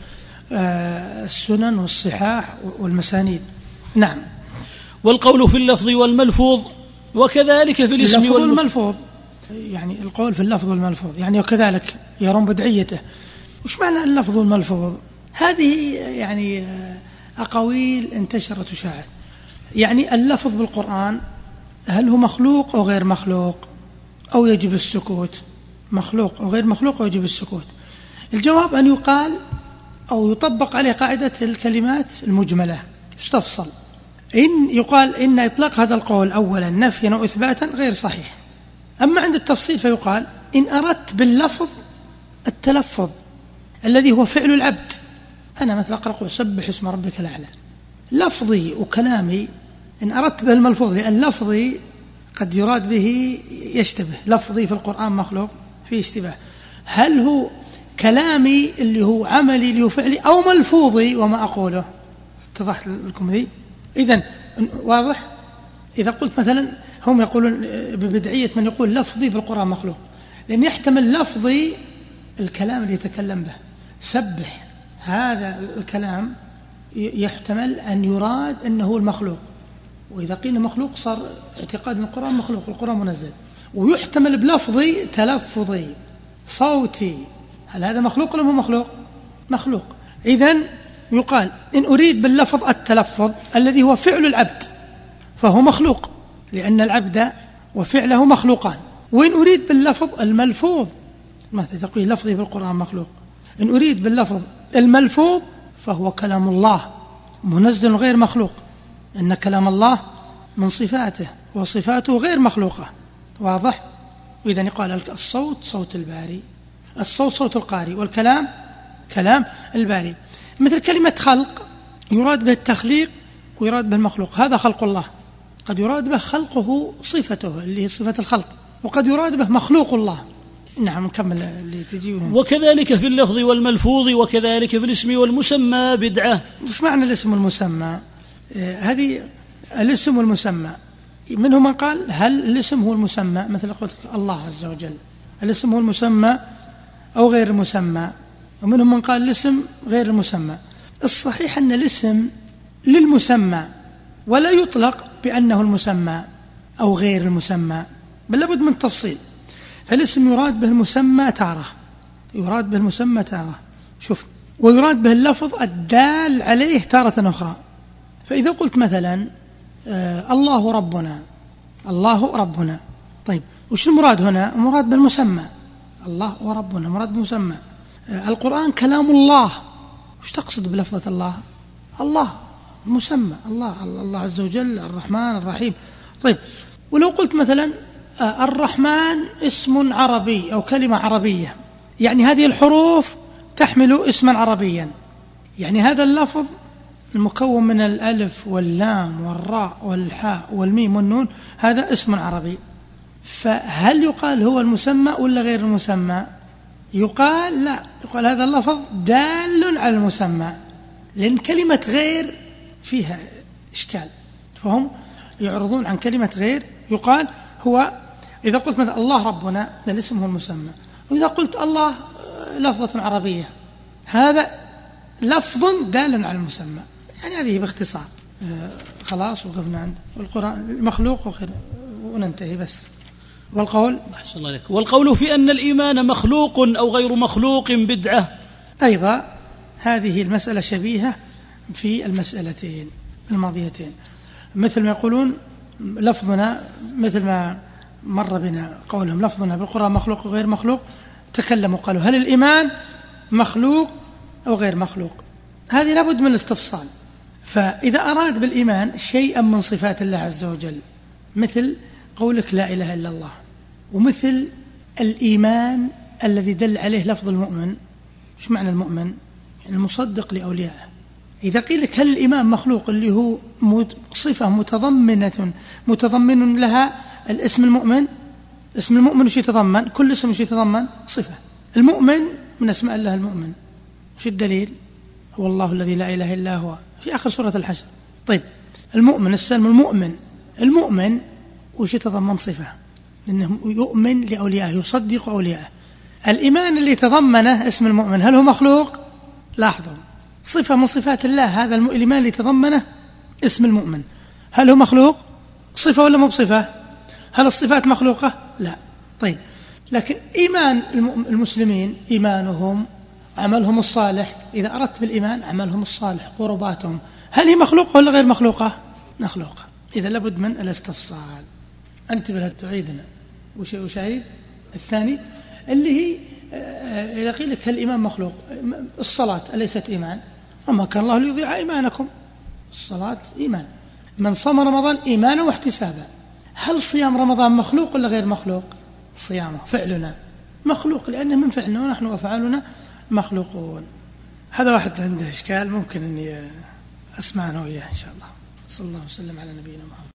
آه، السنن والصحاح والمسانيد. نعم. والقول في اللفظ والملفوظ وكذلك في الاسم والملفوظ. يعني القول في اللفظ والملفوظ. يعني وكذلك يرون بدعيته. وش معنى اللفظ والملفوظ؟ هذه يعني آه، أقاويل انتشرت وشاعت. يعني اللفظ بالقرآن هل هو مخلوق أو غير مخلوق؟ أو يجب السكوت؟ مخلوق أو غير مخلوق أو يجب السكوت؟ الجواب أن يقال أو يطبق عليه قاعدة الكلمات المجملة. يستفصل إن يقال إن إطلاق هذا القول أولا نفيا أو إثباتا غير صحيح. أما عند التفصيل فيقال إن أردت باللفظ التلفظ الذي هو فعل العبد. أنا مثلا أقرأ سبح اسم ربك الأعلى. لفظي وكلامي إن أردت به الملفوظ لأن لفظي قد يراد به يشتبه. لفظي في القرآن مخلوق فيه اشتباه. هل هو كلامي اللي هو عملي اللي هو فعلي أو ملفوظي؟ وما أقوله. اتضحت لكم ذي؟ إذا واضح؟ إذا قلت مثلا هم يقولون ببدعية من يقول لفظي بالقرآن مخلوق. لأن يحتمل لفظي الكلام اللي يتكلم به. سبح هذا الكلام يحتمل أن يراد أنه المخلوق. وإذا قيل مخلوق صار اعتقاد القرآن مخلوق القرآن منزل. ويحتمل بلفظي تلفظي صوتي. هل هذا مخلوق ولا مو مخلوق؟ مخلوق. إذا يقال إن أريد باللفظ التلفظ الذي هو فعل العبد فهو مخلوق لأن العبد وفعله مخلوقان. وإن أريد باللفظ الملفوظ مثلا تقول لفظي بالقرآن مخلوق. إن أريد باللفظ الملفوظ فهو كلام الله منزل غير مخلوق. إن كلام الله من صفاته وصفاته غير مخلوقة. واضح؟ وإذا يقال الصوت صوت الباري. الصوت صوت القارئ والكلام كلام الباري. مثل كلمة خلق يراد به التخليق ويراد به المخلوق. هذا خلق الله. قد يراد به خلقه صفته اللي هي صفة الخلق. وقد يراد به مخلوق الله. نعم نكمل اللي تجي وكذلك في اللفظ والملفوظ وكذلك في الاسم والمسمى بدعة. وش معنى الاسم والمسمى؟ آه، هذه الاسم والمسمى. منهم من قال هل الاسم هو المسمى؟ مثل قلت الله عز وجل. الاسم هو المسمى أو غير المسمى؟ ومنهم من قال الاسم غير المسمى. الصحيح أن الاسم للمسمى ولا يطلق بأنه المسمى أو غير المسمى بل لابد من تفصيل. فالاسم يراد به المسمى تارة. يراد به المسمى تارة. شوف ويراد به اللفظ الدال عليه تارة أخرى. فإذا قلت مثلا آه الله ربنا. الله ربنا. طيب وش المراد هنا؟ المراد بالمسمى. الله وربنا المراد بالمسمى. القرآن كلام الله. وش تقصد بلفظة الله؟ الله مسمى الله الله عز وجل الرحمن الرحيم. طيب ولو قلت مثلا آه، الرحمن اسم عربي أو كلمة عربية. يعني هذه الحروف تحمل اسما عربيا. يعني هذا اللفظ المكون من الألف واللام والراء والحاء والميم والنون هذا اسم عربي. فهل يقال هو المسمى ولا غير المسمى؟ يقال لا يقال هذا اللفظ دال على المسمى لأن كلمة غير فيها إشكال. فهم يعرضون عن كلمة غير يقال هو إذا قلت مثلا الله ربنا الاسم هو المسمى. وإذا قلت الله لفظة عربية هذا لفظ دال على المسمى. يعني هذه باختصار. آه، خلاص وقفنا عند القرآن مخلوق وخير. وننتهي بس. والقول؟ أحسن الله عليك. والقول في أن الإيمان مخلوق أو غير مخلوق بدعة. أيضا هذه المسألة شبيهة في المسألتين الماضيتين. مثل ما يقولون لفظنا مثل ما مر بنا قولهم لفظنا بالقرآن مخلوق وغير مخلوق تكلموا قالوا هل الإيمان مخلوق أو غير مخلوق؟ هذه لابد من الاستفصال. فإذا أراد بالإيمان شيئا من صفات الله عز وجل مثل قولك لا إله إلا الله. ومثل الإيمان الذي دل عليه لفظ المؤمن. إيش معنى المؤمن؟ يعني المصدق لأوليائه. إذا قيل لك هل الإيمان مخلوق اللي هو صفة متضمنة متضمن لها الاسم المؤمن؟ اسم المؤمن وش يتضمن؟ كل اسم وش يتضمن؟ صفة. المؤمن من أسماء الله المؤمن. وش الدليل؟ هو الله الذي لا إله إلا هو. في آخر سورة الحشر. طيب المؤمن السلم المؤمن. المؤمن وش يتضمن صفة لأنه يؤمن لأوليائه يصدق أوليائه. الإيمان اللي تضمنه اسم المؤمن هل هو مخلوق؟ لاحظوا صفة من صفات الله هذا الإيمان اللي تضمنه اسم المؤمن. هل هو مخلوق؟ صفة ولا مو بصفة؟ هل الصفات مخلوقة؟ لا. طيب لكن إيمان المسلمين إيمانهم عملهم الصالح إذا أردت بالإيمان عملهم الصالح قرباتهم هل هي مخلوقة ولا غير مخلوقة؟ مخلوقة. إذا لابد من الاستفصال انتبه تعيدنا. وش وشاهد؟ الثاني اللي هي آه، إذا قيل لك هل الإيمان مخلوق الصلاة أليست إيمان وما كان الله ليضيع إيمانكم. الصلاة إيمان. من صام رمضان إيمانا واحتسابا. هل صيام رمضان مخلوق ولا غير مخلوق؟ صيامه فعلنا. مخلوق لأنه من فعلنا ونحن وفعلنا مخلوقون. هذا واحد عنده إشكال ممكن أني أسمع أنا وياه إن شاء الله. صلى الله وسلم على نبينا محمد.